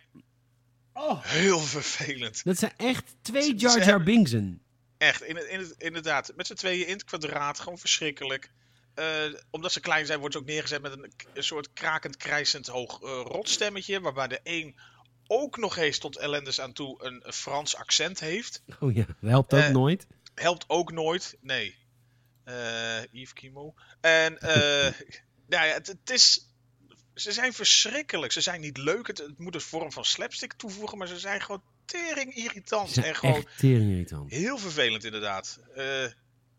Oh. heel vervelend. Dat zijn echt twee Jar Jar Binksen. Echt, in het, in het, inderdaad. Met z'n tweeën in het kwadraat, gewoon verschrikkelijk. Eh, omdat ze klein zijn, worden ze ook neergezet met een, een soort krakend, krijsend hoog eh, rotstemmetje. Waarbij de een ook nog eens tot ellendes aan toe een, een Frans accent heeft. Oh ja, helpt ook Eh, nooit. Helpt ook nooit. Nee. Eh Yves Kimo. En eh nou ja, het, het is... Ze zijn verschrikkelijk. Ze zijn niet leuk. Het, het moet een vorm van slapstick toevoegen. Maar ze zijn gewoon tering irritant. Ze zijn En gewoon echt tering irritant. heel vervelend inderdaad.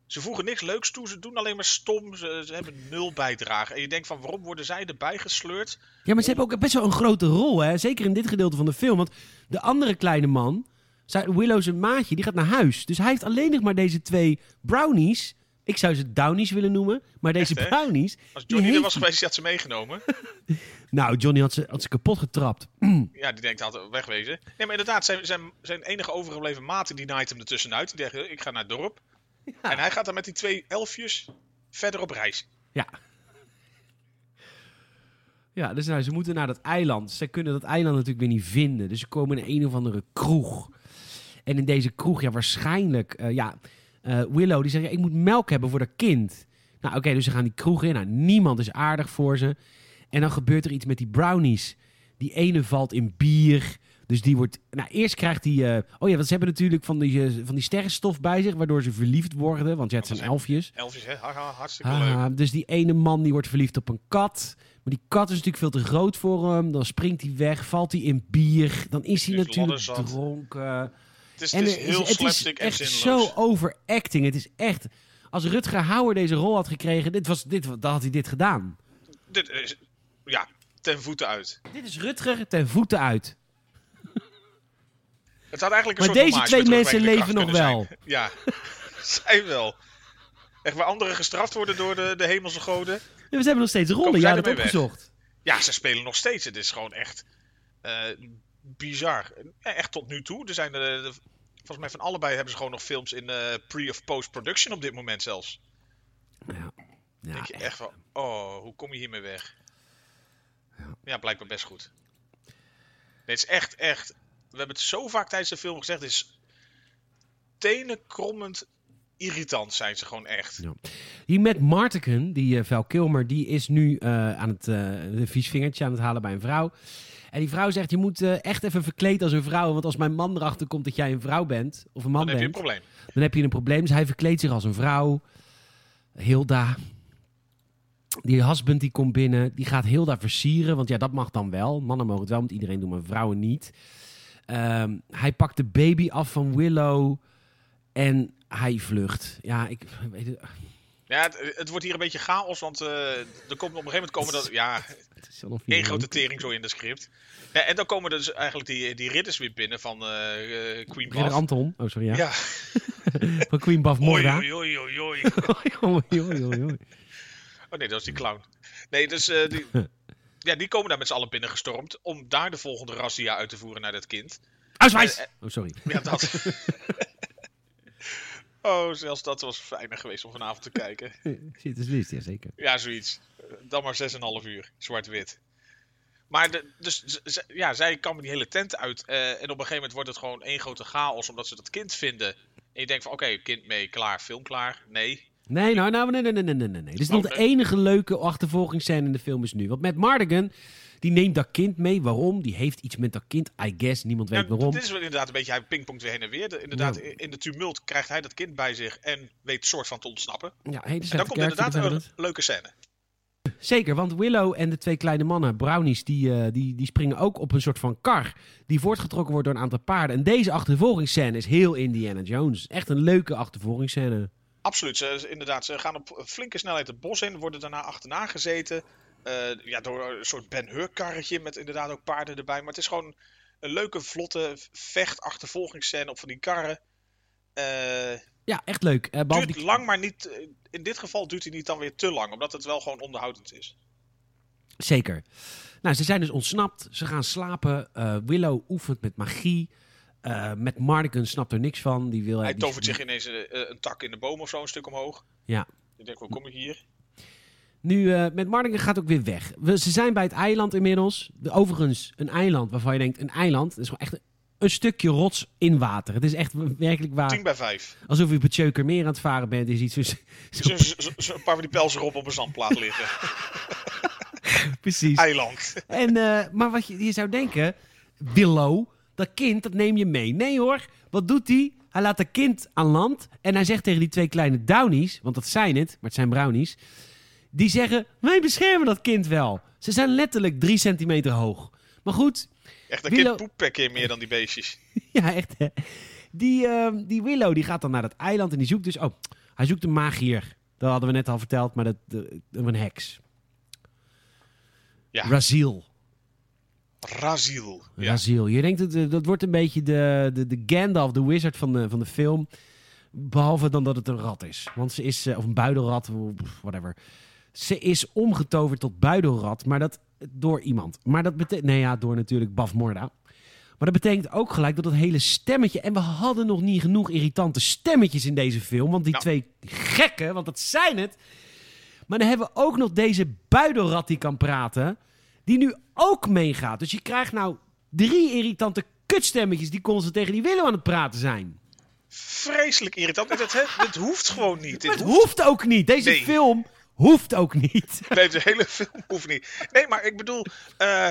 Ze voegen niks leuks toe. Ze doen alleen maar stom. Ze, ze hebben nul bijdrage. En je denkt van waarom worden zij erbij gesleurd? Ja, maar ze hebben ook best wel een grote rol, hè? Zeker in dit gedeelte van de film. Want de andere kleine man, zijn Willow zijn maatje, die gaat naar huis. Dus hij heeft alleen nog maar deze twee brownies. Ik zou ze downies willen nomen. Maar deze Echt, brownies... Als Johnny er was geweest, die had ze meegenomen. Nou, Johnny had ze, had ze kapot getrapt. Ja, die denkt altijd wegwezen. Nee, maar inderdaad, zijn, zijn, zijn enige overgebleven maten die naait hem ertussenuit. Die denkt, ik ga naar het dorp. En hij gaat dan met die twee elfjes verder op reis. Ja. Ja, dus nou, ze moeten naar dat eiland. Ze kunnen dat eiland natuurlijk weer niet vinden. Dus ze komen in een of andere kroeg. En in deze kroeg, ja, waarschijnlijk... eh, ja, eh, Willow, die zegt, ja, ik moet melk hebben voor dat kind. Nou, oké, dus ze gaan die kroeg in. Nou, niemand is aardig voor ze. En dan gebeurt er iets met die brownies. Die ene valt in bier. Dus die wordt... Nou, eerst krijgt hij... eh, oh ja, want ze hebben natuurlijk van die, eh, van die sterrenstof bij zich... waardoor ze verliefd worden. Want ja, het zijn elfjes. Elfjes, hè? Haha, hartstikke leuk. Ah, dus die ene man die wordt verliefd op een kat. Maar die kat is natuurlijk veel te groot voor hem. Dan springt hij weg, valt hij in bier. Dan is hij natuurlijk dronken. Het is, En het is heel het is en echt zinloos. zo overacting. Het is echt... Als Rutger Hauer deze rol had gekregen, dit was, dit, dan had hij dit gedaan. Dit is, ja, ten voeten uit. Dit is Rutger ten voeten uit. Het had eigenlijk een Maar soort deze twee mensen leven nog zijn. Ja, zij wel. Echt waar anderen gestraft worden door de, de hemelse goden. Ja, we hebben nog steeds rollen. Jij weg? opgezocht. Ja, ze spelen nog steeds. Het is gewoon echt eh, bizar. Ja, echt tot nu toe. Er zijn de, de- volgens mij van allebei hebben ze gewoon nog films in eh, pre- of post-production op dit moment zelfs. Ja, ja denk je echt. echt van, oh, hoe kom je hiermee weg? Ja, blijkbaar best goed. Nee, het is echt, echt. We hebben het zo vaak tijdens de film gezegd. Het is tenenkrommend irritant zijn ze gewoon echt. Ja. Die Matt Martigan, die eh Val Kilmer, die is nu eh, aan het eh een vies vingertje aan het halen bij een vrouw. En die vrouw zegt, je moet eh, echt even verkleed als een vrouw. Want als mijn man erachter komt dat jij een vrouw bent, of een man Dan heb je een bent, probleem. dan heb je een probleem. Dus hij verkleedt zich als een vrouw. Hilda. Die husband die komt binnen, die gaat Hilda versieren. Want ja, dat mag dan wel. Mannen mogen het wel met iedereen doen, maar vrouwen niet. Ehm, hij pakt de baby af van Willow en hij vlucht. Ja, ik weet het. Ja, het, het wordt hier een beetje chaos, want eh, er komt op een gegeven moment komen dat, ja, is één grote tering zo in de script. Ja, en dan komen dus eigenlijk die, die ridders weer binnen van eh, eh, Queen Bath. Anton. Oh, sorry, ja. Ja. Van Queen Oei, Morda. oei, oei, oei, oei. Oei, oei, oei, oei. Oh nee, dat was die clown. Nee, dus die, ja, die komen daar met z'n allen binnengestormd om daar de volgende razzia uit te voeren naar dat kind. Eh, Oh, sorry. Ja, dat. oh, zelfs dat was fijner geweest om vanavond te kijken. Zit is list, ja zeker. Ja, zoiets. Dan maar 6,5 uur, zwart-wit. Maar de, dus, ja, zij kammen die hele tent uit. eh, en op een gegeven moment wordt het gewoon één grote chaos omdat ze dat kind vinden. En je denkt van, oké, kind mee, klaar, film klaar. Nee. Nee, nou, nou, nee, nee, nee, nee, nee, nee. Dit is nog de enige leuke achtervolgingsscène in de film is nu. Want met Mardigan, die neemt dat kind mee. Waarom? Die heeft iets met dat kind, I guess. Niemand weet Ja, waarom. Dit is wel inderdaad een beetje, hij pingpongt weer heen en weer. De- inderdaad, Ja. in de tumult krijgt hij dat kind bij zich en weet soort van te ontsnappen. Ja, hele En dan komt inderdaad een leuke scène. Zeker, want Willow en de twee kleine mannen, brownies, die, eh, die, die springen ook op een soort van kar. Die voortgetrokken wordt door een aantal paarden. En deze achtervolgingsscène is heel Indiana Jones. Echt een leuke achtervolgingsscène. Absoluut, ze, ze- inderdaad. Ze gaan op flinke snelheid het bos in, worden daarna achterna gezeten. eh, ja, door een soort Ben Hur karretje met inderdaad ook paarden erbij. Maar het is gewoon een leuke, vlotte vecht-achtervolgingsscène op van die karren. Eh Ja, echt leuk. Eh, duurt die- lang, maar niet, eh, in dit geval duurt hij niet dan weer te lang. Omdat het wel gewoon onderhoudend is. Zeker. Nou, ze zijn dus ontsnapt. Ze gaan slapen. Eh, Willow oefent met magie. Eh, met Mardigan snapt er niks van. Die wil, Hij die- tovert zich ineens eh, een tak in de boom of zo een stuk omhoog. Ja. Ik denk, hoe kom ik hier? Nu, eh, met Martingen gaat ook weer weg. We, ze zijn bij het eiland inmiddels. De, overigens, een eiland waarvan je denkt, een eiland. Het is gewoon echt een, een stukje rots in water. Het is echt werkelijk waar. 10 bij 5. Alsof je op het Tjeukermeer aan het varen bent. Is iets zo, zo- Zo, zo, zo- een paar van die pelsen op op een zandplaat liggen. precies. Eiland. En, eh, maar wat je, je zou denken, Willow, dat kind, dat neem je mee. Nee hoor, wat doet hij? Hij laat dat kind aan land en hij zegt tegen die twee kleine Downies, want dat zijn het, maar het zijn brownies, die zeggen, wij beschermen dat kind wel. Ze zijn letterlijk drie centimeter hoog. Maar goed, Echt een Willow- kind meer dan die beestjes. ja echt hè. Die, ehm, die Willow die gaat dan naar dat eiland en die zoekt dus, oh, hij zoekt een magier. Dat hadden we net al verteld, maar dat, een heks. Ja. Raziel. Raziel. Ja. Raziel. Je denkt, dat, eh, dat wordt een beetje de, de, de Gandalf, de wizard van de, van de film. Behalve dan dat het een rat is. Want ze is, eh, of een buidelrat, whatever. Ze is omgetoverd tot buidelrat, maar dat door iemand. Maar dat betekent, nee ja, door natuurlijk Baf Morda. Maar dat betekent ook gelijk dat het hele stemmetje... En we hadden nog niet genoeg irritante stemmetjes in deze film. Want die twee gekken, want dat zijn het... Maar dan hebben we ook nog deze buidelrat die kan praten. Die nu ook meegaat. Dus je krijgt nou drie irritante kutstemmetjes die constant tegen die Willow aan het praten zijn. Vreselijk irritant. Dit, dit, dit hoeft gewoon niet. Dit Het hoeft, hoeft ook niet. Deze Nee. film hoeft ook niet. nee, de hele film hoeft niet. Nee, maar ik bedoel... eh,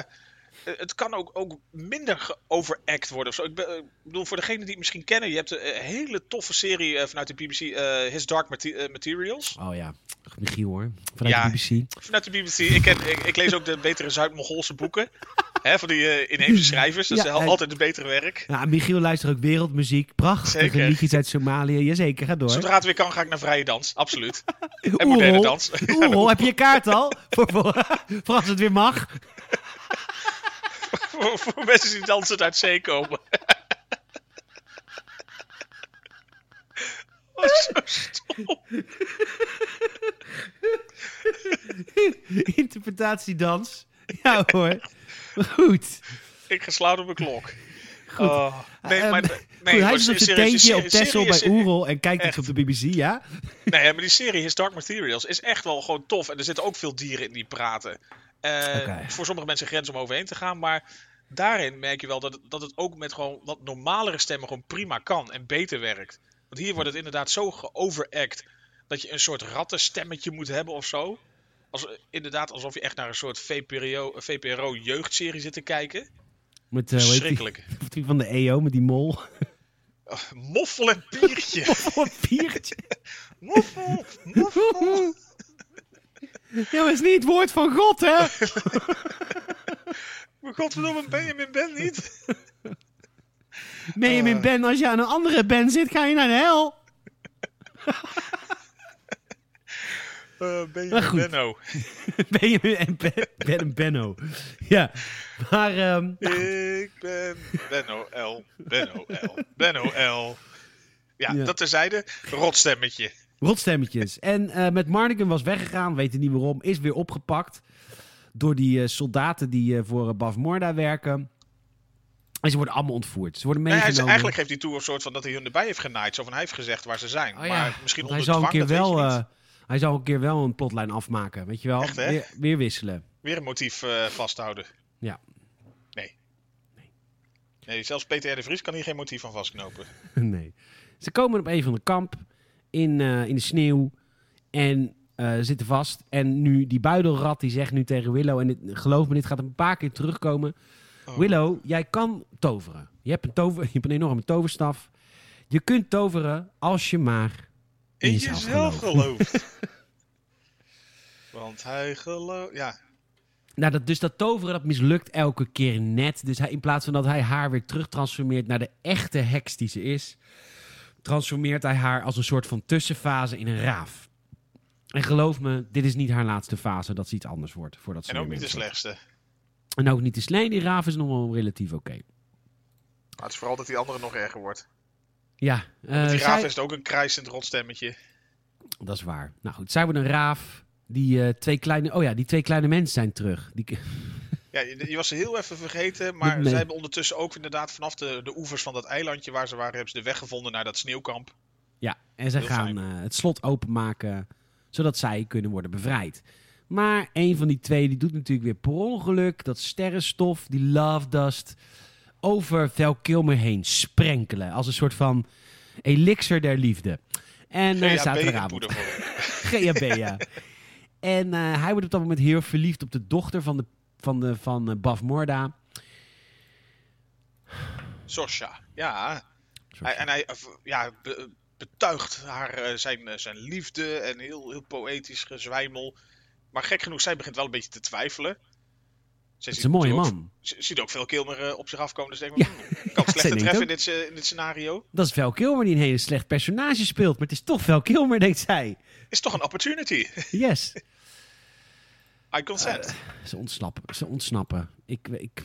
het kan ook, ook minder geoveract worden of zo. Ik, eh, bedoel, voor degenen die het misschien kennen... Je hebt een eh, hele toffe serie eh, vanuit de BBC... eh, His Dark Mate- eh, Materials. Oh ja, Michiel hoor. Vanuit Ja. de BBC. Vanuit de BBC. Ik, ken, ik, ik lees ook de betere Zuid-Mongoolse boeken. Hè, van die eh, inheemse schrijvers. Dat Ja, is altijd het betere werk. Ja, Michiel luistert ook wereldmuziek. Prachtige liedjes uit Somalië. Jazeker, ga door. Zodra het weer kan, ga ik naar vrije dans. Absoluut. En moderne dans. Oerol, heb je je kaart al? voor, voor, voor als het weer mag. Voor, voor mensen die dansend uit zee komen. Wat zo stom. Interpretatiedans. Ja hoor. Goed. Ik ga slaan op mijn klok. Oh, nee, Ehm, maar, goed, nee, hij is op zijn teentje op is- bij Oerol en kijkt iets op de BBC, ja? Nee, maar die serie His Dark Materials is echt wel gewoon tof. En er zitten ook veel dieren in die praten. Eh. Voor sommige mensen grens om overheen te gaan. Maar daarin merk je wel dat het, dat het ook met gewoon wat normalere stemmen gewoon prima kan. En beter werkt. Want hier wordt het inderdaad zo geoveract. Dat je een soort rattenstemmetje moet hebben of zo. Als, inderdaad alsof je echt naar een soort VPRO, VPRO jeugdserie zit te kijken. Met, eh, heet die? Schrikkelijk. die van de EO met die mol. Oh, moffel en piertje. Oh, een piertje. moffel, moffel. Ja, maar is niet het woord van God, hè? Maar godverdomme, Benjamin Ben niet. Benjamin Eh. Ben, als je aan een andere Ben zit, ga je naar de hel. Maar Benjamin. Benno. Benjamin en Ben, ben en Benno. Ja, maar... ehm, Ik ben Benno L. Benno L. Benno L. Ja, Ja. dat terzijde. Rotstemmetje. Rotstemmetjes. En eh, met Marnigan was weggegaan, weten niet waarom, is weer opgepakt door die eh, soldaten die voor uh, Baf Morda werken. En ze worden allemaal ontvoerd. Ze worden Nee, hij, meegenomen. eigenlijk geeft hij toe een soort van dat hij hun erbij heeft genaaid. Zo van hij heeft gezegd waar ze zijn. Oh ja, maar misschien onder hij zou een keer wel, hij zou een keer wel een plotlijn afmaken, weet je wel? Echt, weer, weer wisselen. Weer een motief vasthouden. Ja. Nee. Nee, zelfs Peter R. de Vries kan hier geen motief van vastknopen. nee. Ze komen op een van de kamp in, eh, in de sneeuw en eh, zitten vast. En nu die buidelrat die zegt nu tegen Willow, en dit, geloof me, dit gaat een paar keer terugkomen. Oh. Willow, jij kan toveren. Je hebt, een tover, je hebt een enorme toverstaf. Je kunt toveren als je maar in, In jezelf, jezelf gelooft. gelooft. Want hij gelooft... Ja, Nou, dat, dus dat toveren dat mislukt elke keer net. Dus hij, in plaats van dat hij haar weer terugtransformeert naar de echte heks die ze is, transformeert hij haar als een soort van tussenfase in een raaf. En geloof me, dit is niet haar laatste fase dat ze iets anders wordt. Voordat ze en ook niet de wordt. slechtste. En ook niet de slee. Die raaf is nog wel relatief oké. Maar het is vooral dat die andere nog erger wordt. Ja, eh, die zij- raaf is ook een krijsend rotstemmetje. dat is waar. Nou goed, zij wordt een raaf. Die eh, twee kleine, oh ja, die twee kleine mensen zijn terug. Die, Ja, je, was heel even vergeten, maar Nee. zij hebben ondertussen ook inderdaad vanaf de, de oevers van dat eilandje waar ze waren, hebben ze de weg gevonden naar dat sneeuwkamp. Ja, en ze Heel gaan eh, het slot openmaken, zodat zij kunnen worden bevrijd. Maar een van die twee die doet natuurlijk weer per ongeluk dat sterrenstof, die love dust, over Val Kilmer heen sprenkelen. Als een soort van elixir der liefde. En uh, zaterdagavond. GHB, ja. En uh, hij wordt op dat moment heel verliefd op de dochter van, de, van, de, van uh, Baf Morda. Sosha, ja. Hij, en hij ja, be, betuigt haar zijn, zijn liefde en heel, heel poëtisch gezwijmel. Maar gek genoeg, zij begint wel een beetje te twijfelen. Het is een mooie man. Ze ziet ook veel Kilmer op zich afkomen. Dus denk ik, ja. Hmm, kan het slechter treffen in dit, in dit scenario. Dat is Val Kilmer die een hele slecht personage speelt. Maar het is toch Val Kilmer, denkt zij. Is toch een opportunity. Yes. I consent. Uh, ze ontsnappen. Ze ontsnappen. Ik... ik...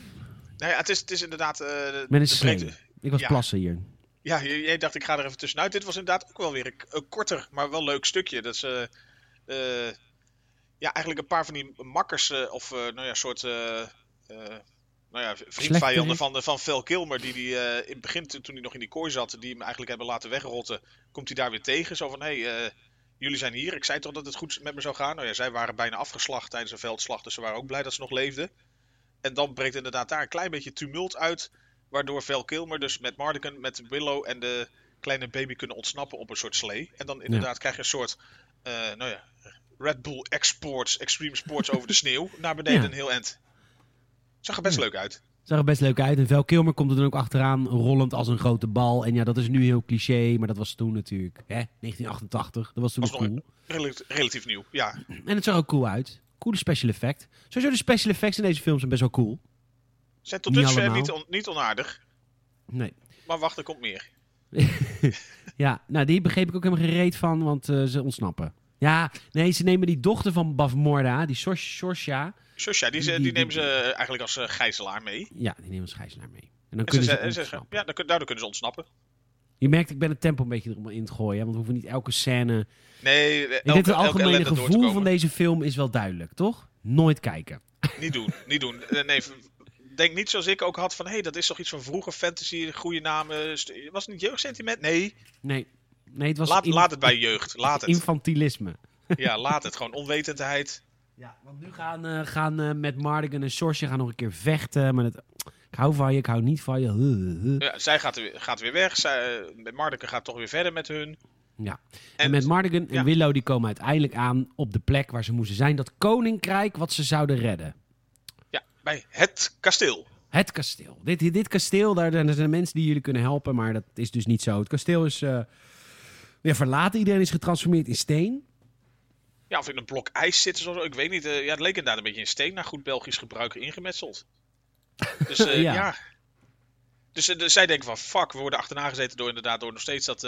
Nou ja, het is, het is inderdaad... Met een slee. Ik was ja. plassen hier. Ja, jij dacht ik ga er even tussenuit. Dit was inderdaad ook wel weer een, een korter, maar wel leuk stukje. Dat ze ja, eigenlijk een paar van die makkers uh, of uh, nou ja, soort uh, nou ja, vriendvijanden van, van Phil Kilmer, die, die in het begin, toen hij nog in die kooi zat, die hem eigenlijk hebben laten wegrotten, komt hij daar weer tegen. Zo van, hé, hey, jullie zijn hier. Ik zei toch dat het goed met me zou gaan? Nou ja, zij waren bijna afgeslacht tijdens een veldslag, dus ze waren ook blij dat ze nog leefden. En dan breekt inderdaad daar een klein beetje tumult uit, waardoor Val Kilmer dus met Mardigan, met Willow en de kleine baby kunnen ontsnappen op een soort slee. En dan inderdaad krijg je een soort, nou ja, Red Bull Exports, Extreme Sports over de sneeuw naar beneden ja. een heel end. Zag er best leuk uit. Zag er best leuk uit. En Vel Kilmer komt er dan ook achteraan, rollend als een grote bal. En ja, dat is nu heel cliché, maar dat was toen natuurlijk. Hè? 1988, dat was toen was cool. Relatief, relatief nieuw, ja. En het zag ook cool uit. Coole special effect. Sowieso de special effects in deze film zijn best wel cool. Zijn tot dusver niet, on, niet onaardig. Nee. Maar wacht, er komt meer. ja, nou die begreep ik ook helemaal gereed van, want uh, ze ontsnappen. Ja, nee, ze nemen die dochter van Bavmorda, die Sorsha. Sorsha, die, die, die, nemen ze eigenlijk als uh, gijzelaar mee. Ja, die nemen als gijzelaar mee. En dan kunnen ze, ze, ze Ja, daardoor kunnen ze ontsnappen. Je merkt, ik ben het tempo een beetje er in te gooien. Want we hoeven niet elke scène... Nee, elke, ik denk het algemene gevoel van deze film is wel duidelijk, toch? Nooit kijken. Niet doen, niet doen. Eh, nee, denk niet zoals ik ook had van... Hé, hey, dat is toch iets van vroeger fantasy, goede namen. Was het niet jeugdsentiment? Nee. Nee. Nee, het was laat, laat het bij jeugd. Laat het. Infantilisme. Ja, laat het. Gewoon onwetendheid. Ja, want nu gaan, uh, gaan uh, met Mardigan en Sorsje gaan nog een keer vechten. Maar het, ik hou van je, ik hou niet van je. Ja, zij gaat, weer, gaat weer weg. Zij, met Mardigan gaat toch weer verder met hun. Ja. En, en met Mardigan en ja. Willow die komen uiteindelijk aan op de plek waar ze moesten zijn. Dat koninkrijk wat ze zouden redden. Ja, bij het kasteel. Het kasteel. Dit, dit kasteel, daar, daar zijn mensen die jullie kunnen helpen, maar dat is dus niet zo. Het kasteel is weer verlaten. Iedereen is getransformeerd in steen. Ja, of in een blok ijs zitten. Zo, ik weet niet. Uh, ja, het leek inderdaad een beetje in steen. Naar goed Belgisch gebruik ingemetseld. Dus uh, ja. ja. Dus uh, zij denken van fuck, we worden achterna gezeten door inderdaad door nog steeds dat,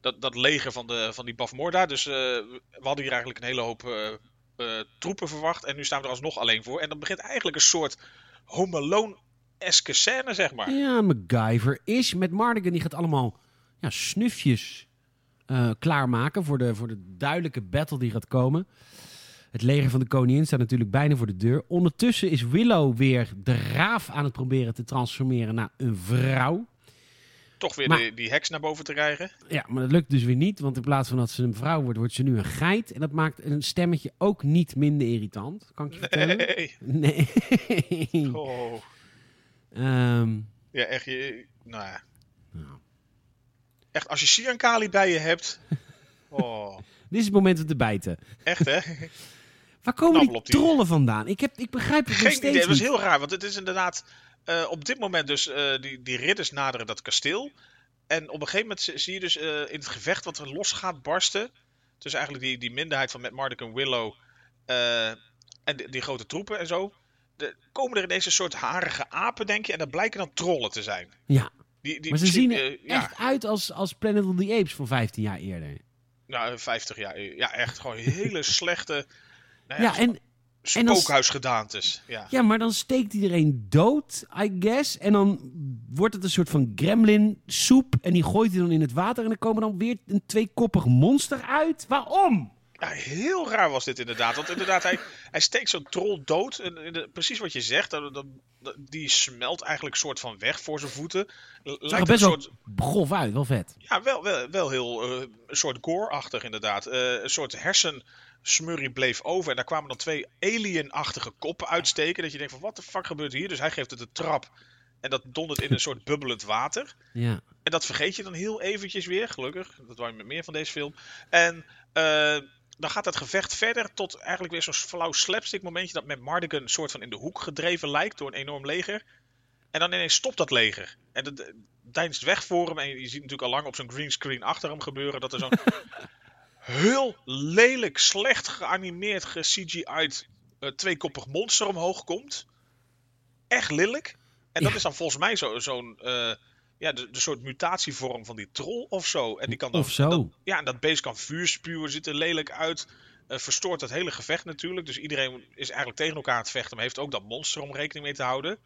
dat, dat leger van, de, van die Bafmorda. Dus we hadden hier eigenlijk een hele hoop troepen verwacht. En nu staan we er alsnog alleen voor. En dan begint eigenlijk een soort Home Alone-eske scène, zeg maar. Ja, MacGyver is met Mardigan. Die gaat allemaal ja, snufjes uh, klaarmaken voor de, voor de duidelijke battle die gaat komen. Het leger van de koningin staat natuurlijk bijna voor de deur. Ondertussen is Willow weer de raaf aan het proberen te transformeren naar een vrouw. Toch weer maar, die, die heks naar boven te krijgen. Ja, maar dat lukt dus weer niet. Want in plaats van dat ze een vrouw wordt, wordt ze nu een geit. En dat maakt een stemmetje ook niet minder irritant. Kan ik je vertellen? Nee. Nee. Oh. Um, ja, echt. Je, nou ja. Nou. Echt, als je Siankali bij je hebt. Oh. Dit is het moment om te bijten. Echt, hè? Waar komen die trollen vandaan? Ik, heb, ik begrijp het Geen steeds idee, het was heel raar. Want het is inderdaad... Uh, op dit moment dus... Uh, die, die ridders naderen dat kasteel. En op een gegeven moment zie je dus uh, in het gevecht wat er los gaat barsten. Dus eigenlijk die, die minderheid van Matt Mardick en Willow... en die, die, grote troepen en zo. De, komen er ineens een soort harige apen, denk je. En dat blijken dan trollen te zijn. Ja. Die, die maar ze zien er uh, echt ja. uit als, als Planet of the Apes van 15 jaar eerder. Nou, 50 jaar. Ja, echt gewoon hele slechte. Nou ja, en. Spookhuisgedaantes. Ja. ja, maar dan steekt iedereen dood, I guess. En dan wordt het een soort van gremlin soep. En die gooit hij dan in het water. En dan komen dan weer een tweekoppig monster uit. Waarom? Ja, heel raar was dit inderdaad. Want inderdaad, hij, hij steekt zo'n troll dood. En, en de- precies wat je zegt, dat, dat- die smelt eigenlijk soort van weg voor zijn voeten. Er Lijkt best een wel soort, grof uit, wel vet. ja, wel, wel, wel heel eh, een soort gore-achtig inderdaad. Eh, een soort hersensmurrie bleef over. En daar kwamen dan twee alien-achtige koppen uitsteken. Dat je denkt van, wat de fuck gebeurt hier? Dus hij geeft het een trap. En dat dondert in een soort bubbelend water. Ja. En dat vergeet je dan heel eventjes weer, gelukkig. Dat wou je met meer van deze film. En eh, dan gaat het gevecht verder tot eigenlijk weer zo'n flauw slapstick momentje... dat met Mardigan een soort van in de hoek gedreven lijkt door een enorm leger. En dan ineens stopt dat leger. En het eh, deinst weg voor hem. En je ziet natuurlijk al lang op zo'n greenscreen achter hem gebeuren... dat er zo'n heel lelijk, slecht geanimeerd, ge-CGI'd... eh, tweekoppig monster omhoog komt. Echt lelijk. En dat Ja. is dan volgens mij zo- zo'n... ja, de, de soort mutatievorm van die troll of zo. En die kan dan, Of zo. dat- ja, en dat beest kan vuur spuwen, ziet er lelijk uit. eh, verstoort het hele gevecht natuurlijk. Dus iedereen is eigenlijk tegen elkaar aan het vechten. Maar heeft ook dat monster om rekening mee te houden.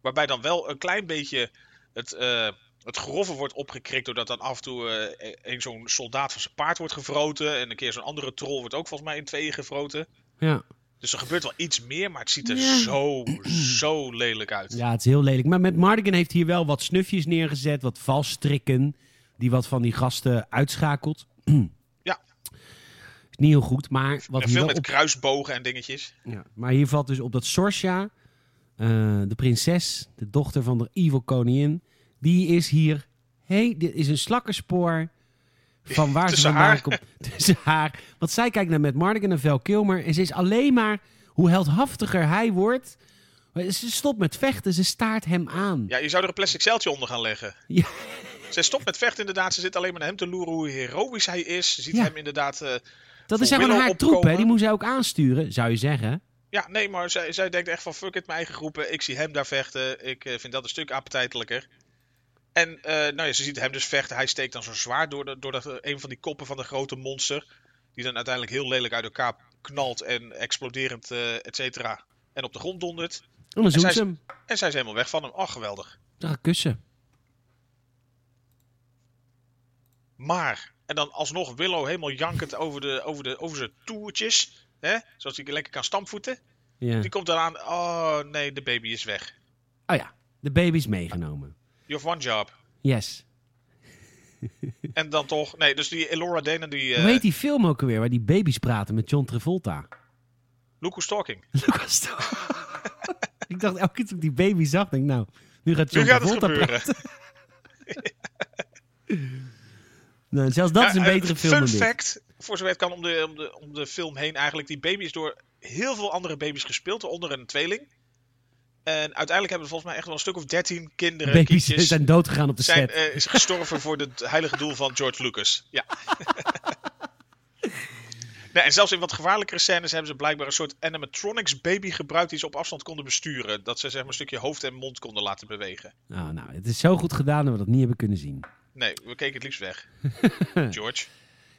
Waarbij dan wel een klein beetje het, eh, het grove wordt opgekrikt. Doordat dan af en toe eh, een zo'n soldaat van zijn paard wordt gevroten. En een keer zo'n andere troll wordt ook volgens mij in tweeën gevroten. Ja. Dus er gebeurt wel iets meer. Maar het ziet er Ja. zo, zo lelijk uit. ja, het is heel lelijk. Maar met Mardigan heeft hier wel wat snufjes neergezet, wat valstrikken, die wat van die gasten uitschakelt. Ja. Is niet heel goed, maar wat hier veel met op kruisbogen en dingetjes. Ja, maar hier valt dus op dat Sorsha, eh, de prinses, de dochter van de evil koningin, die is hier. hey, dit is een slakkerspoor van waar ze vandaan komt. Tussen haar. Want zij kijkt naar Matt Mardigan en Val Kilmer en ze is alleen maar hoe heldhaftiger hij wordt. Ze stopt met vechten, ze staart hem aan. Ja, je zou er een plastic zeiltje onder gaan leggen. Ja. Zij stopt met vechten inderdaad. Ze zit alleen maar naar hem te loeren hoe heroïsch hij is. Ze ziet Ja. hem inderdaad... eh, Dat is Willow haar troep, hè? die moet zij ook aansturen, zou je zeggen. Ja, nee, maar zij, zij denkt echt van fuck it, mijn eigen groepen. Ik zie hem daar vechten. Ik eh, vind dat een stuk appetijtelijker. En eh, nou ja, ze ziet hem dus vechten. Hij steekt dan zo zwaar door, de, door dat, een van die koppen van de grote monster. Die dan uiteindelijk heel lelijk uit elkaar knalt en exploderend, eh et cetera. En op de grond dondert. En dan zoekt zij hem. En zij is helemaal weg van hem. Oh, geweldig. Ze gaat kussen. Maar, en dan alsnog Willow helemaal jankend over, de, over, de, over zijn toertjes. Hè? Zoals hij lekker kan stampvoeten. Ja. Die komt eraan. Oh nee, de baby is weg. Oh ja, de baby is meegenomen. You have one job. Yes. En dan toch. Nee, dus die Elora Dana, die. eh Hoe heet die film ook alweer waar die baby's praten met John Travolta? Look Who's Talking. Lucas toch? ik dacht elke keer toen ik die baby zag, denk nou, nu gaat Nu John gaat het Travolta praten. Nou, zelfs dat is een eh, betere film Fun fact, voor zover het kan om de, om, de, om de film heen eigenlijk. Die baby is door heel veel andere baby's gespeeld, onder een tweeling. En uiteindelijk hebben we volgens mij echt wel een stuk of dertien kinderen, Baby's kindjes, zijn doodgegaan op de zijn, set. eh, is gestorven voor het heilige doel van George Lucas. Ja. en zelfs in wat gevaarlijkere scènes hebben ze blijkbaar een soort animatronics baby gebruikt die ze op afstand konden besturen. Dat ze zeg maar een stukje hoofd en mond konden laten bewegen. Nou, nou, het is zo goed gedaan dat we dat niet hebben kunnen zien. Nee, we keken het liefst weg. George.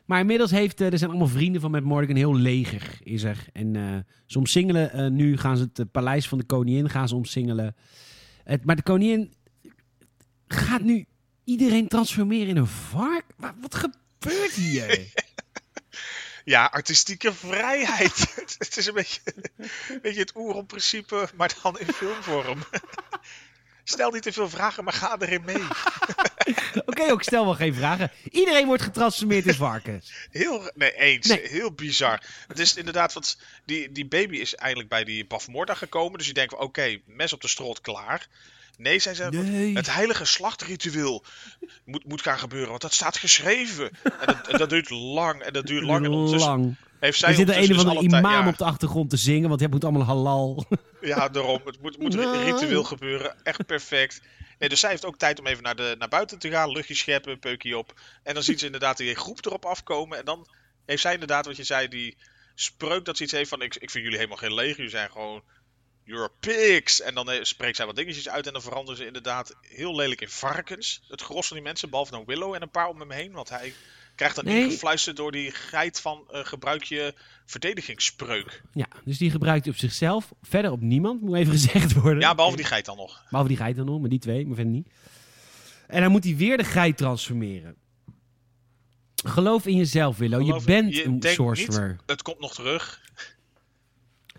Maar inmiddels heeft, eh, er zijn allemaal vrienden van Matt Morgan, heel leger is er. En eh, ze omsingelen, eh, nu gaan ze het paleis van de koningin gaan ze omsingelen. Het, maar de koningin gaat nu iedereen transformeren in een vark? Wat, wat gebeurt hier? Ja, artistieke vrijheid. het is een beetje, een beetje het oeron-principe, maar dan in filmvorm. Stel niet te veel vragen, maar ga erin mee. Oké, ook stel wel geen vragen. Iedereen wordt getransformeerd in varkens. Heel, nee, eens. Nee. Heel bizar. Het is inderdaad, wat die, die baby is eindelijk bij die Bafmorda gekomen. Dus je denkt van, oké, mes op de strot, klaar. Nee, zij Nee. het heilige slachtritueel moet, moet gaan gebeuren, want dat staat geschreven. En dat, en dat duurt lang, en dat duurt lang. En Lang. heeft zij Er zit er een of dus tijd- imam ja. op de achtergrond te zingen, want hij moet allemaal halal. Ja, daarom. Het moet, moet ritueel gebeuren. Echt perfect. Nee, dus zij heeft ook tijd om even naar, de, naar buiten te gaan. Luchtje scheppen, peukje op. En dan ziet ze inderdaad die groep erop afkomen. En dan heeft zij inderdaad, wat je zei, die spreuk dat ze iets heeft van... Ik, ik vind jullie helemaal geen leger. Jullie zijn gewoon... You're pigs. En dan eh, spreekt zij wat dingetjes uit. En dan veranderen ze inderdaad heel lelijk in varkens. Het gros van die mensen, behalve dan Willow en een paar om hem heen. Want hij krijgt dan Nee. ingefluisterd door die geit van... eh, gebruik je verdedigingsspreuk. Ja, dus die gebruikt hij op zichzelf. Verder op niemand, moet even gezegd worden. Ja, behalve die geit dan nog. Behalve die geit dan nog, maar die twee, maar verder niet. En dan moet hij weer de geit transformeren. Geloof in jezelf, Willow. Geloof- je bent je een sorcerer. Het komt nog terug.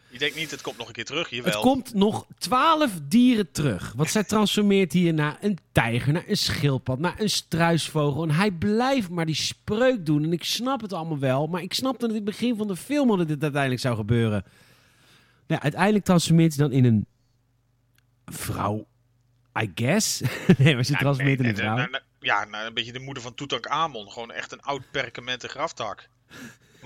Je denkt niet, het komt nog een keer terug. Het Jawel. komt nog twaalf dieren terug. Want zij transformeert hier naar een tijger, naar een schildpad, naar een struisvogel. En hij blijft maar die spreuk doen. En ik snap het allemaal wel. Maar ik snapte in het begin van de film dat dit uiteindelijk zou gebeuren. Nou, uiteindelijk transformeert ze dan in een vrouw. I guess. nee, maar ze Ja, transformeert nee, in een vrouw. ja, nou, een beetje de moeder van Tutankhamon. Gewoon echt een oud perkamenten graftak.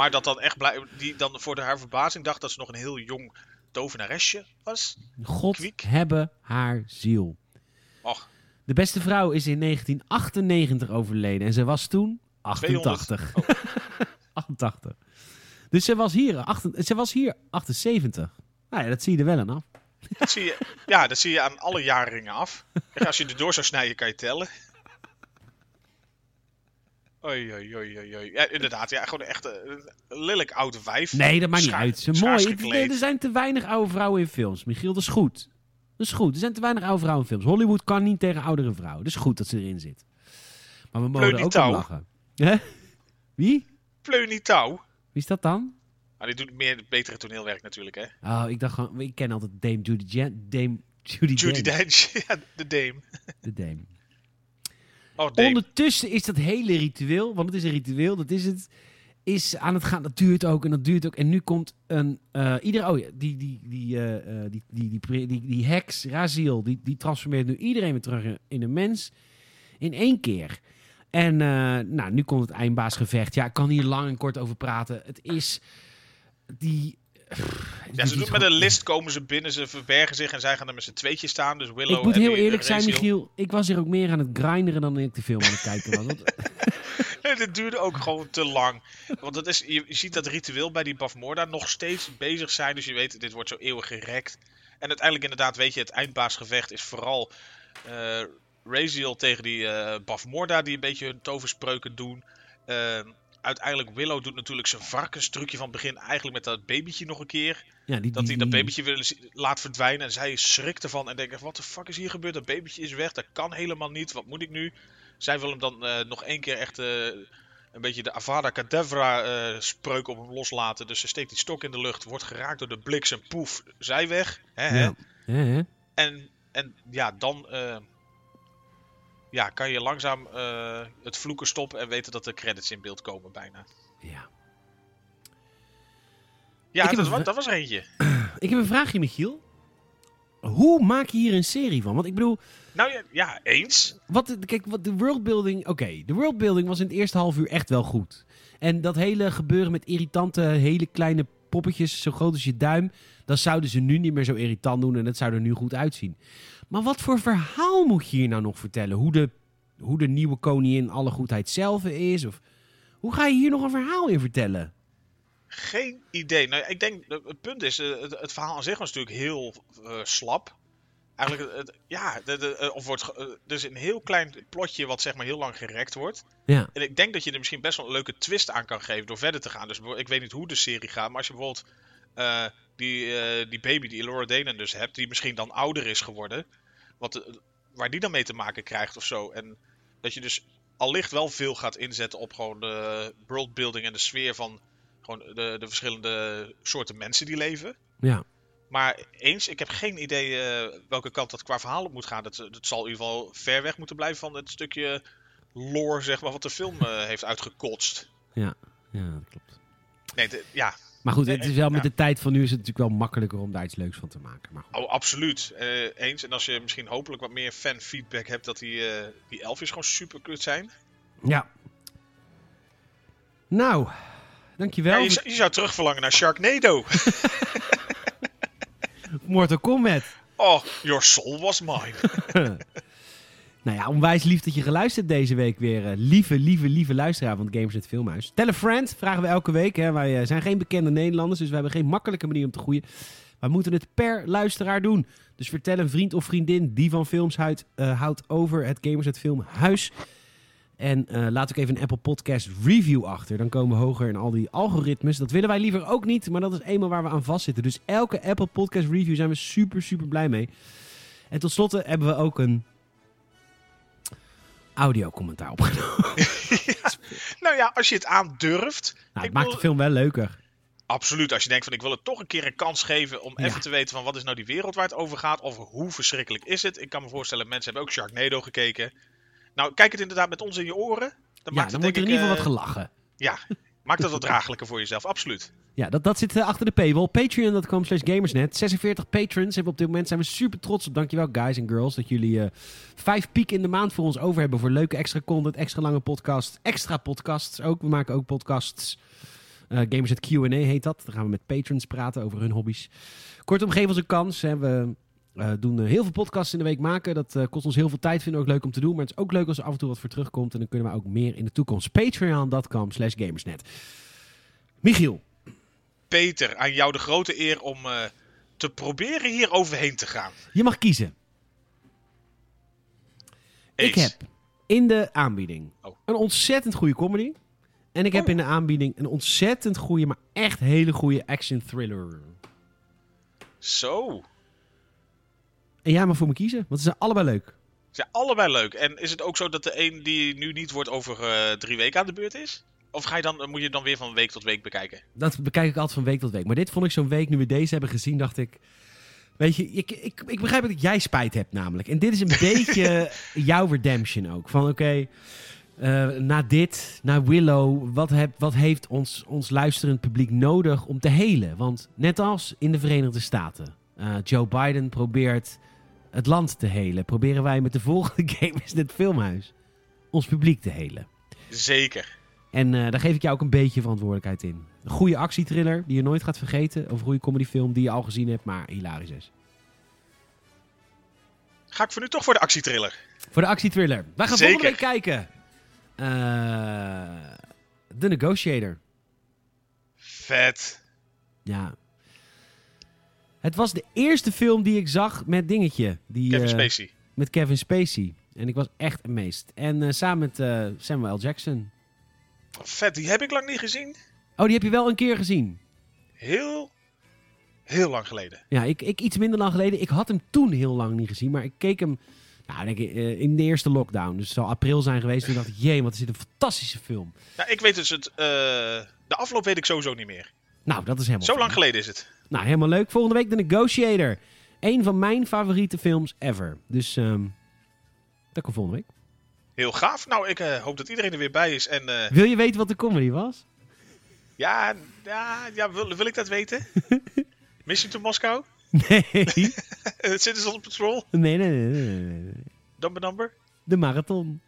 Maar dat dan echt blij, die dan voor de, haar verbazing dacht dat ze nog een heel jong tovenaresje was. God Kwiek. hebben haar ziel. Och, De beste vrouw is in 1998 overleden. En ze was toen 88. 88. Dus ze was hier, acht- ze was hier 78. Nou ja, dat zie je er wel aan af. dat zie je, ja, dat zie je aan alle jaarringen af. Echt, Als je er door zou snijden, kan je tellen. Oei, oei, oei, oei. Ja, inderdaad. Ja, gewoon echt een een lelijk oud wijf. Nee, dat maakt niet uit. Ze mooi. Het- er zijn te weinig oude vrouwen in films. Michiel, dat is goed. Dat is goed. Er zijn te weinig oude vrouwen in films. Hollywood kan niet tegen oudere vrouwen. Dat is goed dat ze erin zit. Maar we mogen er ook om Pleunitouw. lachen. Hè? Wie? Fleunie Touw. Wie is dat dan? Maar die doet meer betere toneelwerk natuurlijk, hè. Oh, ik dacht gewoon... Ik ken altijd Dame Judy Jan... Dame Judy, Judy Dench. Dench. Ja, de Dame. De Dame. Oh. Ondertussen is dat hele ritueel, want het is een ritueel, dat is het, is aan het gaan. Dat duurt ook en dat duurt ook. En nu komt een, eh ieder, oh ja, die, die, die, eh, eh, die, die, die, die, die, die heks, Raziel, die, die transformeert nu iedereen weer terug in- een mens. In één keer. En nou, nu komt het eindbaasgevecht. Ja, ik kan hier lang en kort over praten. Het is die... Ja, ze doen met een list komen ze binnen, ze verbergen zich en zij gaan er met z'n tweetje staan. Dus Willow Ik moet heel die, eerlijk eh, zijn. Michiel. Ik was hier ook meer aan het grinderen dan ik de film aan het kijken was. Want- dit duurde ook gewoon te lang. Want het is, je, ziet dat ritueel bij die Bafmorda nog steeds bezig zijn. Dus je weet, dit wordt zo eeuwig gerekt. En uiteindelijk inderdaad, weet je, het eindbaasgevecht is vooral eh Raziel tegen die eh Bafmorda die een beetje hun toverspreuken doen. Eh, uiteindelijk Willow doet natuurlijk zijn varkenstrucje van het begin eigenlijk met dat babytje nog een keer. ja, die, Dat hij dat babytje wil, laat verdwijnen en zij schrikt ervan en denkt, wat de fuck is hier gebeurd? Dat babytje is weg, dat kan helemaal niet, wat moet ik nu? Zij wil hem dan eh, nog één keer echt eh, een beetje de Avada Kedavra eh, spreuk op hem loslaten. Dus ze steekt die stok in de lucht, wordt geraakt door de bliksem, poef, zij weg. Hè, hè? Ja. Hè? En, en ja, dan ja, kan je langzaam eh, het vloeken stoppen en weten dat de credits in beeld komen bijna. ja. Ja, dat, een was, dat was er eentje. Ik heb een vraagje, Michiel. Hoe maak je hier een serie van? Want ik bedoel, Nou ja, ja eens. wat, kijk, wat de worldbuilding... Oké, de worldbuilding was in het eerste half uur echt wel goed. En dat hele gebeuren met irritante, hele kleine poppetjes, zo groot als je duim... dat zouden ze nu niet meer zo irritant doen en dat zou er nu goed uitzien. Maar wat voor verhaal moet je hier nou nog vertellen? Hoe de, hoe de nieuwe koningin alle goedheid zelf is? Of hoe ga je hier nog een verhaal in vertellen? Geen idee. Nou, ik denk, het punt is, eh, het, het verhaal aan zich was natuurlijk heel eh, slap. Eigenlijk, het, ja, de, de, eh, of wordt, eh, is een heel klein plotje wat zeg maar heel lang gerekt wordt. Ja, En ik denk dat je er misschien best wel een leuke twist aan kan geven door verder te gaan. Dus ik weet niet hoe de serie gaat, maar als je bijvoorbeeld eh, die, die baby die Laura Denen dus hebt, die misschien dan ouder is geworden, wat, waar die dan mee te maken krijgt of zo. En dat je dus allicht wel veel gaat inzetten op gewoon de worldbuilding en de sfeer van gewoon de, de verschillende soorten mensen die leven. ja. Maar eens, ik heb geen idee eh, welke kant dat qua verhaal op moet gaan. Dat, dat zal in ieder geval ver weg moeten blijven van het stukje lore, zeg maar, wat de film eh, heeft uitgekotst. Ja, ja dat klopt. Nee, de- ja, Maar goed, het is wel met de tijd van nu is het natuurlijk wel makkelijker om daar iets leuks van te maken. Maar goed. oh, absoluut. Eh, eens. En als je misschien hopelijk wat meer fanfeedback hebt dat die, die elfjes gewoon super kut zijn. Ja. Nou, dankjewel. Ja, je, je zou terugverlangen naar Sharknado. Mortal Kombat. oh, your soul was mine. Nou ja, onwijs lief dat je geluisterd deze week weer. eh, lieve, lieve, lieve luisteraar van het Gamers het Filmhuis. Tell a friend, vragen we elke week. Hè. Wij eh, zijn geen bekende Nederlanders, dus we hebben geen makkelijke manier om te groeien. Wij moeten het per luisteraar doen. Dus vertel een vriend of vriendin die van films houdt, eh, houdt over het Gamers het Filmhuis. En eh, laat ook even een Apple Podcast review achter. Dan komen we hoger in al die algoritmes. Dat willen wij liever ook niet, maar dat is eenmaal waar we aan vastzitten. Dus elke Apple Podcast review zijn we super, super blij mee. En tot slot hebben we ook een audiocommentaar opgenomen. Nou Nou ja, als je het aandurft. Nou, het maakt de film wel leuker. Absoluut, als je denkt van ik wil het toch een keer een kans geven om Ja. even te weten van wat is nou die wereld waar het over gaat of hoe verschrikkelijk is het. Ik kan me voorstellen, mensen hebben ook Sharknado gekeken. Nou, kijk het inderdaad met ons in je oren. Dan Ja, maakt dan het wordt er in ieder geval wat gelachen. eh, Ja, maakt het wat draaglijker voor jezelf, absoluut. Ja, dat, dat zit eh, achter de paywall. Patreon.com slash gamersnet. 46 patrons hebben we op dit moment. Zijn we super trots op. Dankjewel guys en girls dat jullie eh, vijf piek in de maand voor ons over hebben. Voor leuke extra content, extra lange podcasts, extra podcasts ook. We maken ook podcasts. Eh Gamersnet Q&A heet dat. Dan gaan we met patrons praten over hun hobby's. Kortom, geef ons een kans. Hè. We eh, doen eh, heel veel podcasts in de week maken. Dat eh, kost ons heel veel tijd. Vinden we ook leuk om te doen. Maar het is ook leuk als er af en toe wat voor terugkomt. En dan kunnen we ook meer in de toekomst. Patreon.com slash gamersnet. Michiel. Peter, aan jou de grote eer om te proberen hier overheen te gaan. Je mag kiezen. Ik heb in de aanbieding Oh. een ontzettend goede comedy. En ik heb Oh. in de aanbieding een ontzettend goede, maar echt hele goede action thriller. Zo. En jij mag voor me kiezen, want ze zijn allebei leuk. Ze zijn allebei leuk. En is het ook zo dat de een die nu niet wordt over eh, drie weken aan de beurt is? Of ga je dan, moet je dan weer van week tot week bekijken? Dat bekijk ik altijd van week tot week. Maar dit vond ik zo'n week, nu we deze hebben gezien, dacht ik... Weet je, ik, ik, ik begrijp dat jij spijt hebt namelijk. En dit is een beetje jouw redemption ook. Van oké, eh, na dit, na Willow, wat, heb, wat heeft ons, ons luisterend publiek nodig om te helen? Want net als in de Verenigde Staten, eh, Joe Biden probeert het land te helen. Proberen wij met de volgende Gamers Net Filmhuis ons publiek te helen. Zeker. En eh, daar geef ik jou ook een beetje verantwoordelijkheid in. Een goede actietriller die je nooit gaat vergeten. Of een goede comedyfilm die je al gezien hebt, maar hilarisch is. Ga ik voor nu toch voor de actietriller. Voor de actietriller. Wij gaan Zeker. volgende week kijken. Eh The Negotiator. Vet. Ja. Het was de eerste film die ik zag met dingetje. Die, Kevin eh, Spacey. Met Kevin Spacey. En ik was echt amazed. En eh, samen met eh, Samuel L. Jackson. Vet, die heb ik lang niet gezien. Oh, die heb je wel een keer gezien. Heel, heel lang geleden. Ja, ik, ik iets minder lang geleden. Ik had hem toen heel lang niet gezien, maar ik keek hem nou, denk ik, in de eerste lockdown. Dus het zal april zijn geweest. Toen dacht ik, jee, wat is dit een fantastische film. Ja, ik weet dus het. de afloop weet ik sowieso niet meer. Nou, dat is helemaal Zo lang geleden is het. Nou, helemaal leuk. Volgende week The Negotiator. Een van mijn favoriete films ever. Dus ehm dat komt volgende week. Heel gaaf. Nou, ik eh, hoop dat iedereen er weer bij is. En eh, Wil je weten wat de comedy was? ja, ja, ja wil, wil ik dat weten? Mission to Moscow? Nee. Citizen on Patrol? nee, nee, nee, nee, nee. Number number? De marathon.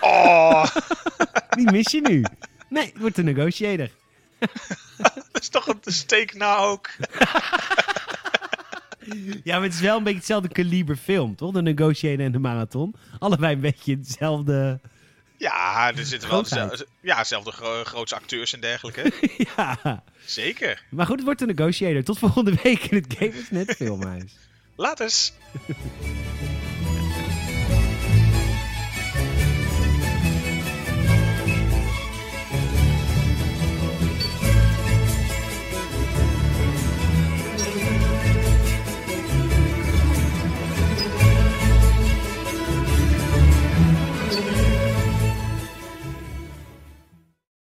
Oh, Die mis je nu. Nee, het wordt The Negotiator. Is toch een steek na ook. Ja, maar het is wel een beetje hetzelfde kaliber film, toch? De Negotiator en de marathon. Allebei een beetje hetzelfde... Ja, er zitten wel dezelfde, ja, dezelfde gro grootste acteurs en dergelijke. ja. Zeker. Maar goed, het wordt de Negotiator. Tot volgende week in het Gamers Net Filmhuis. Laat eens.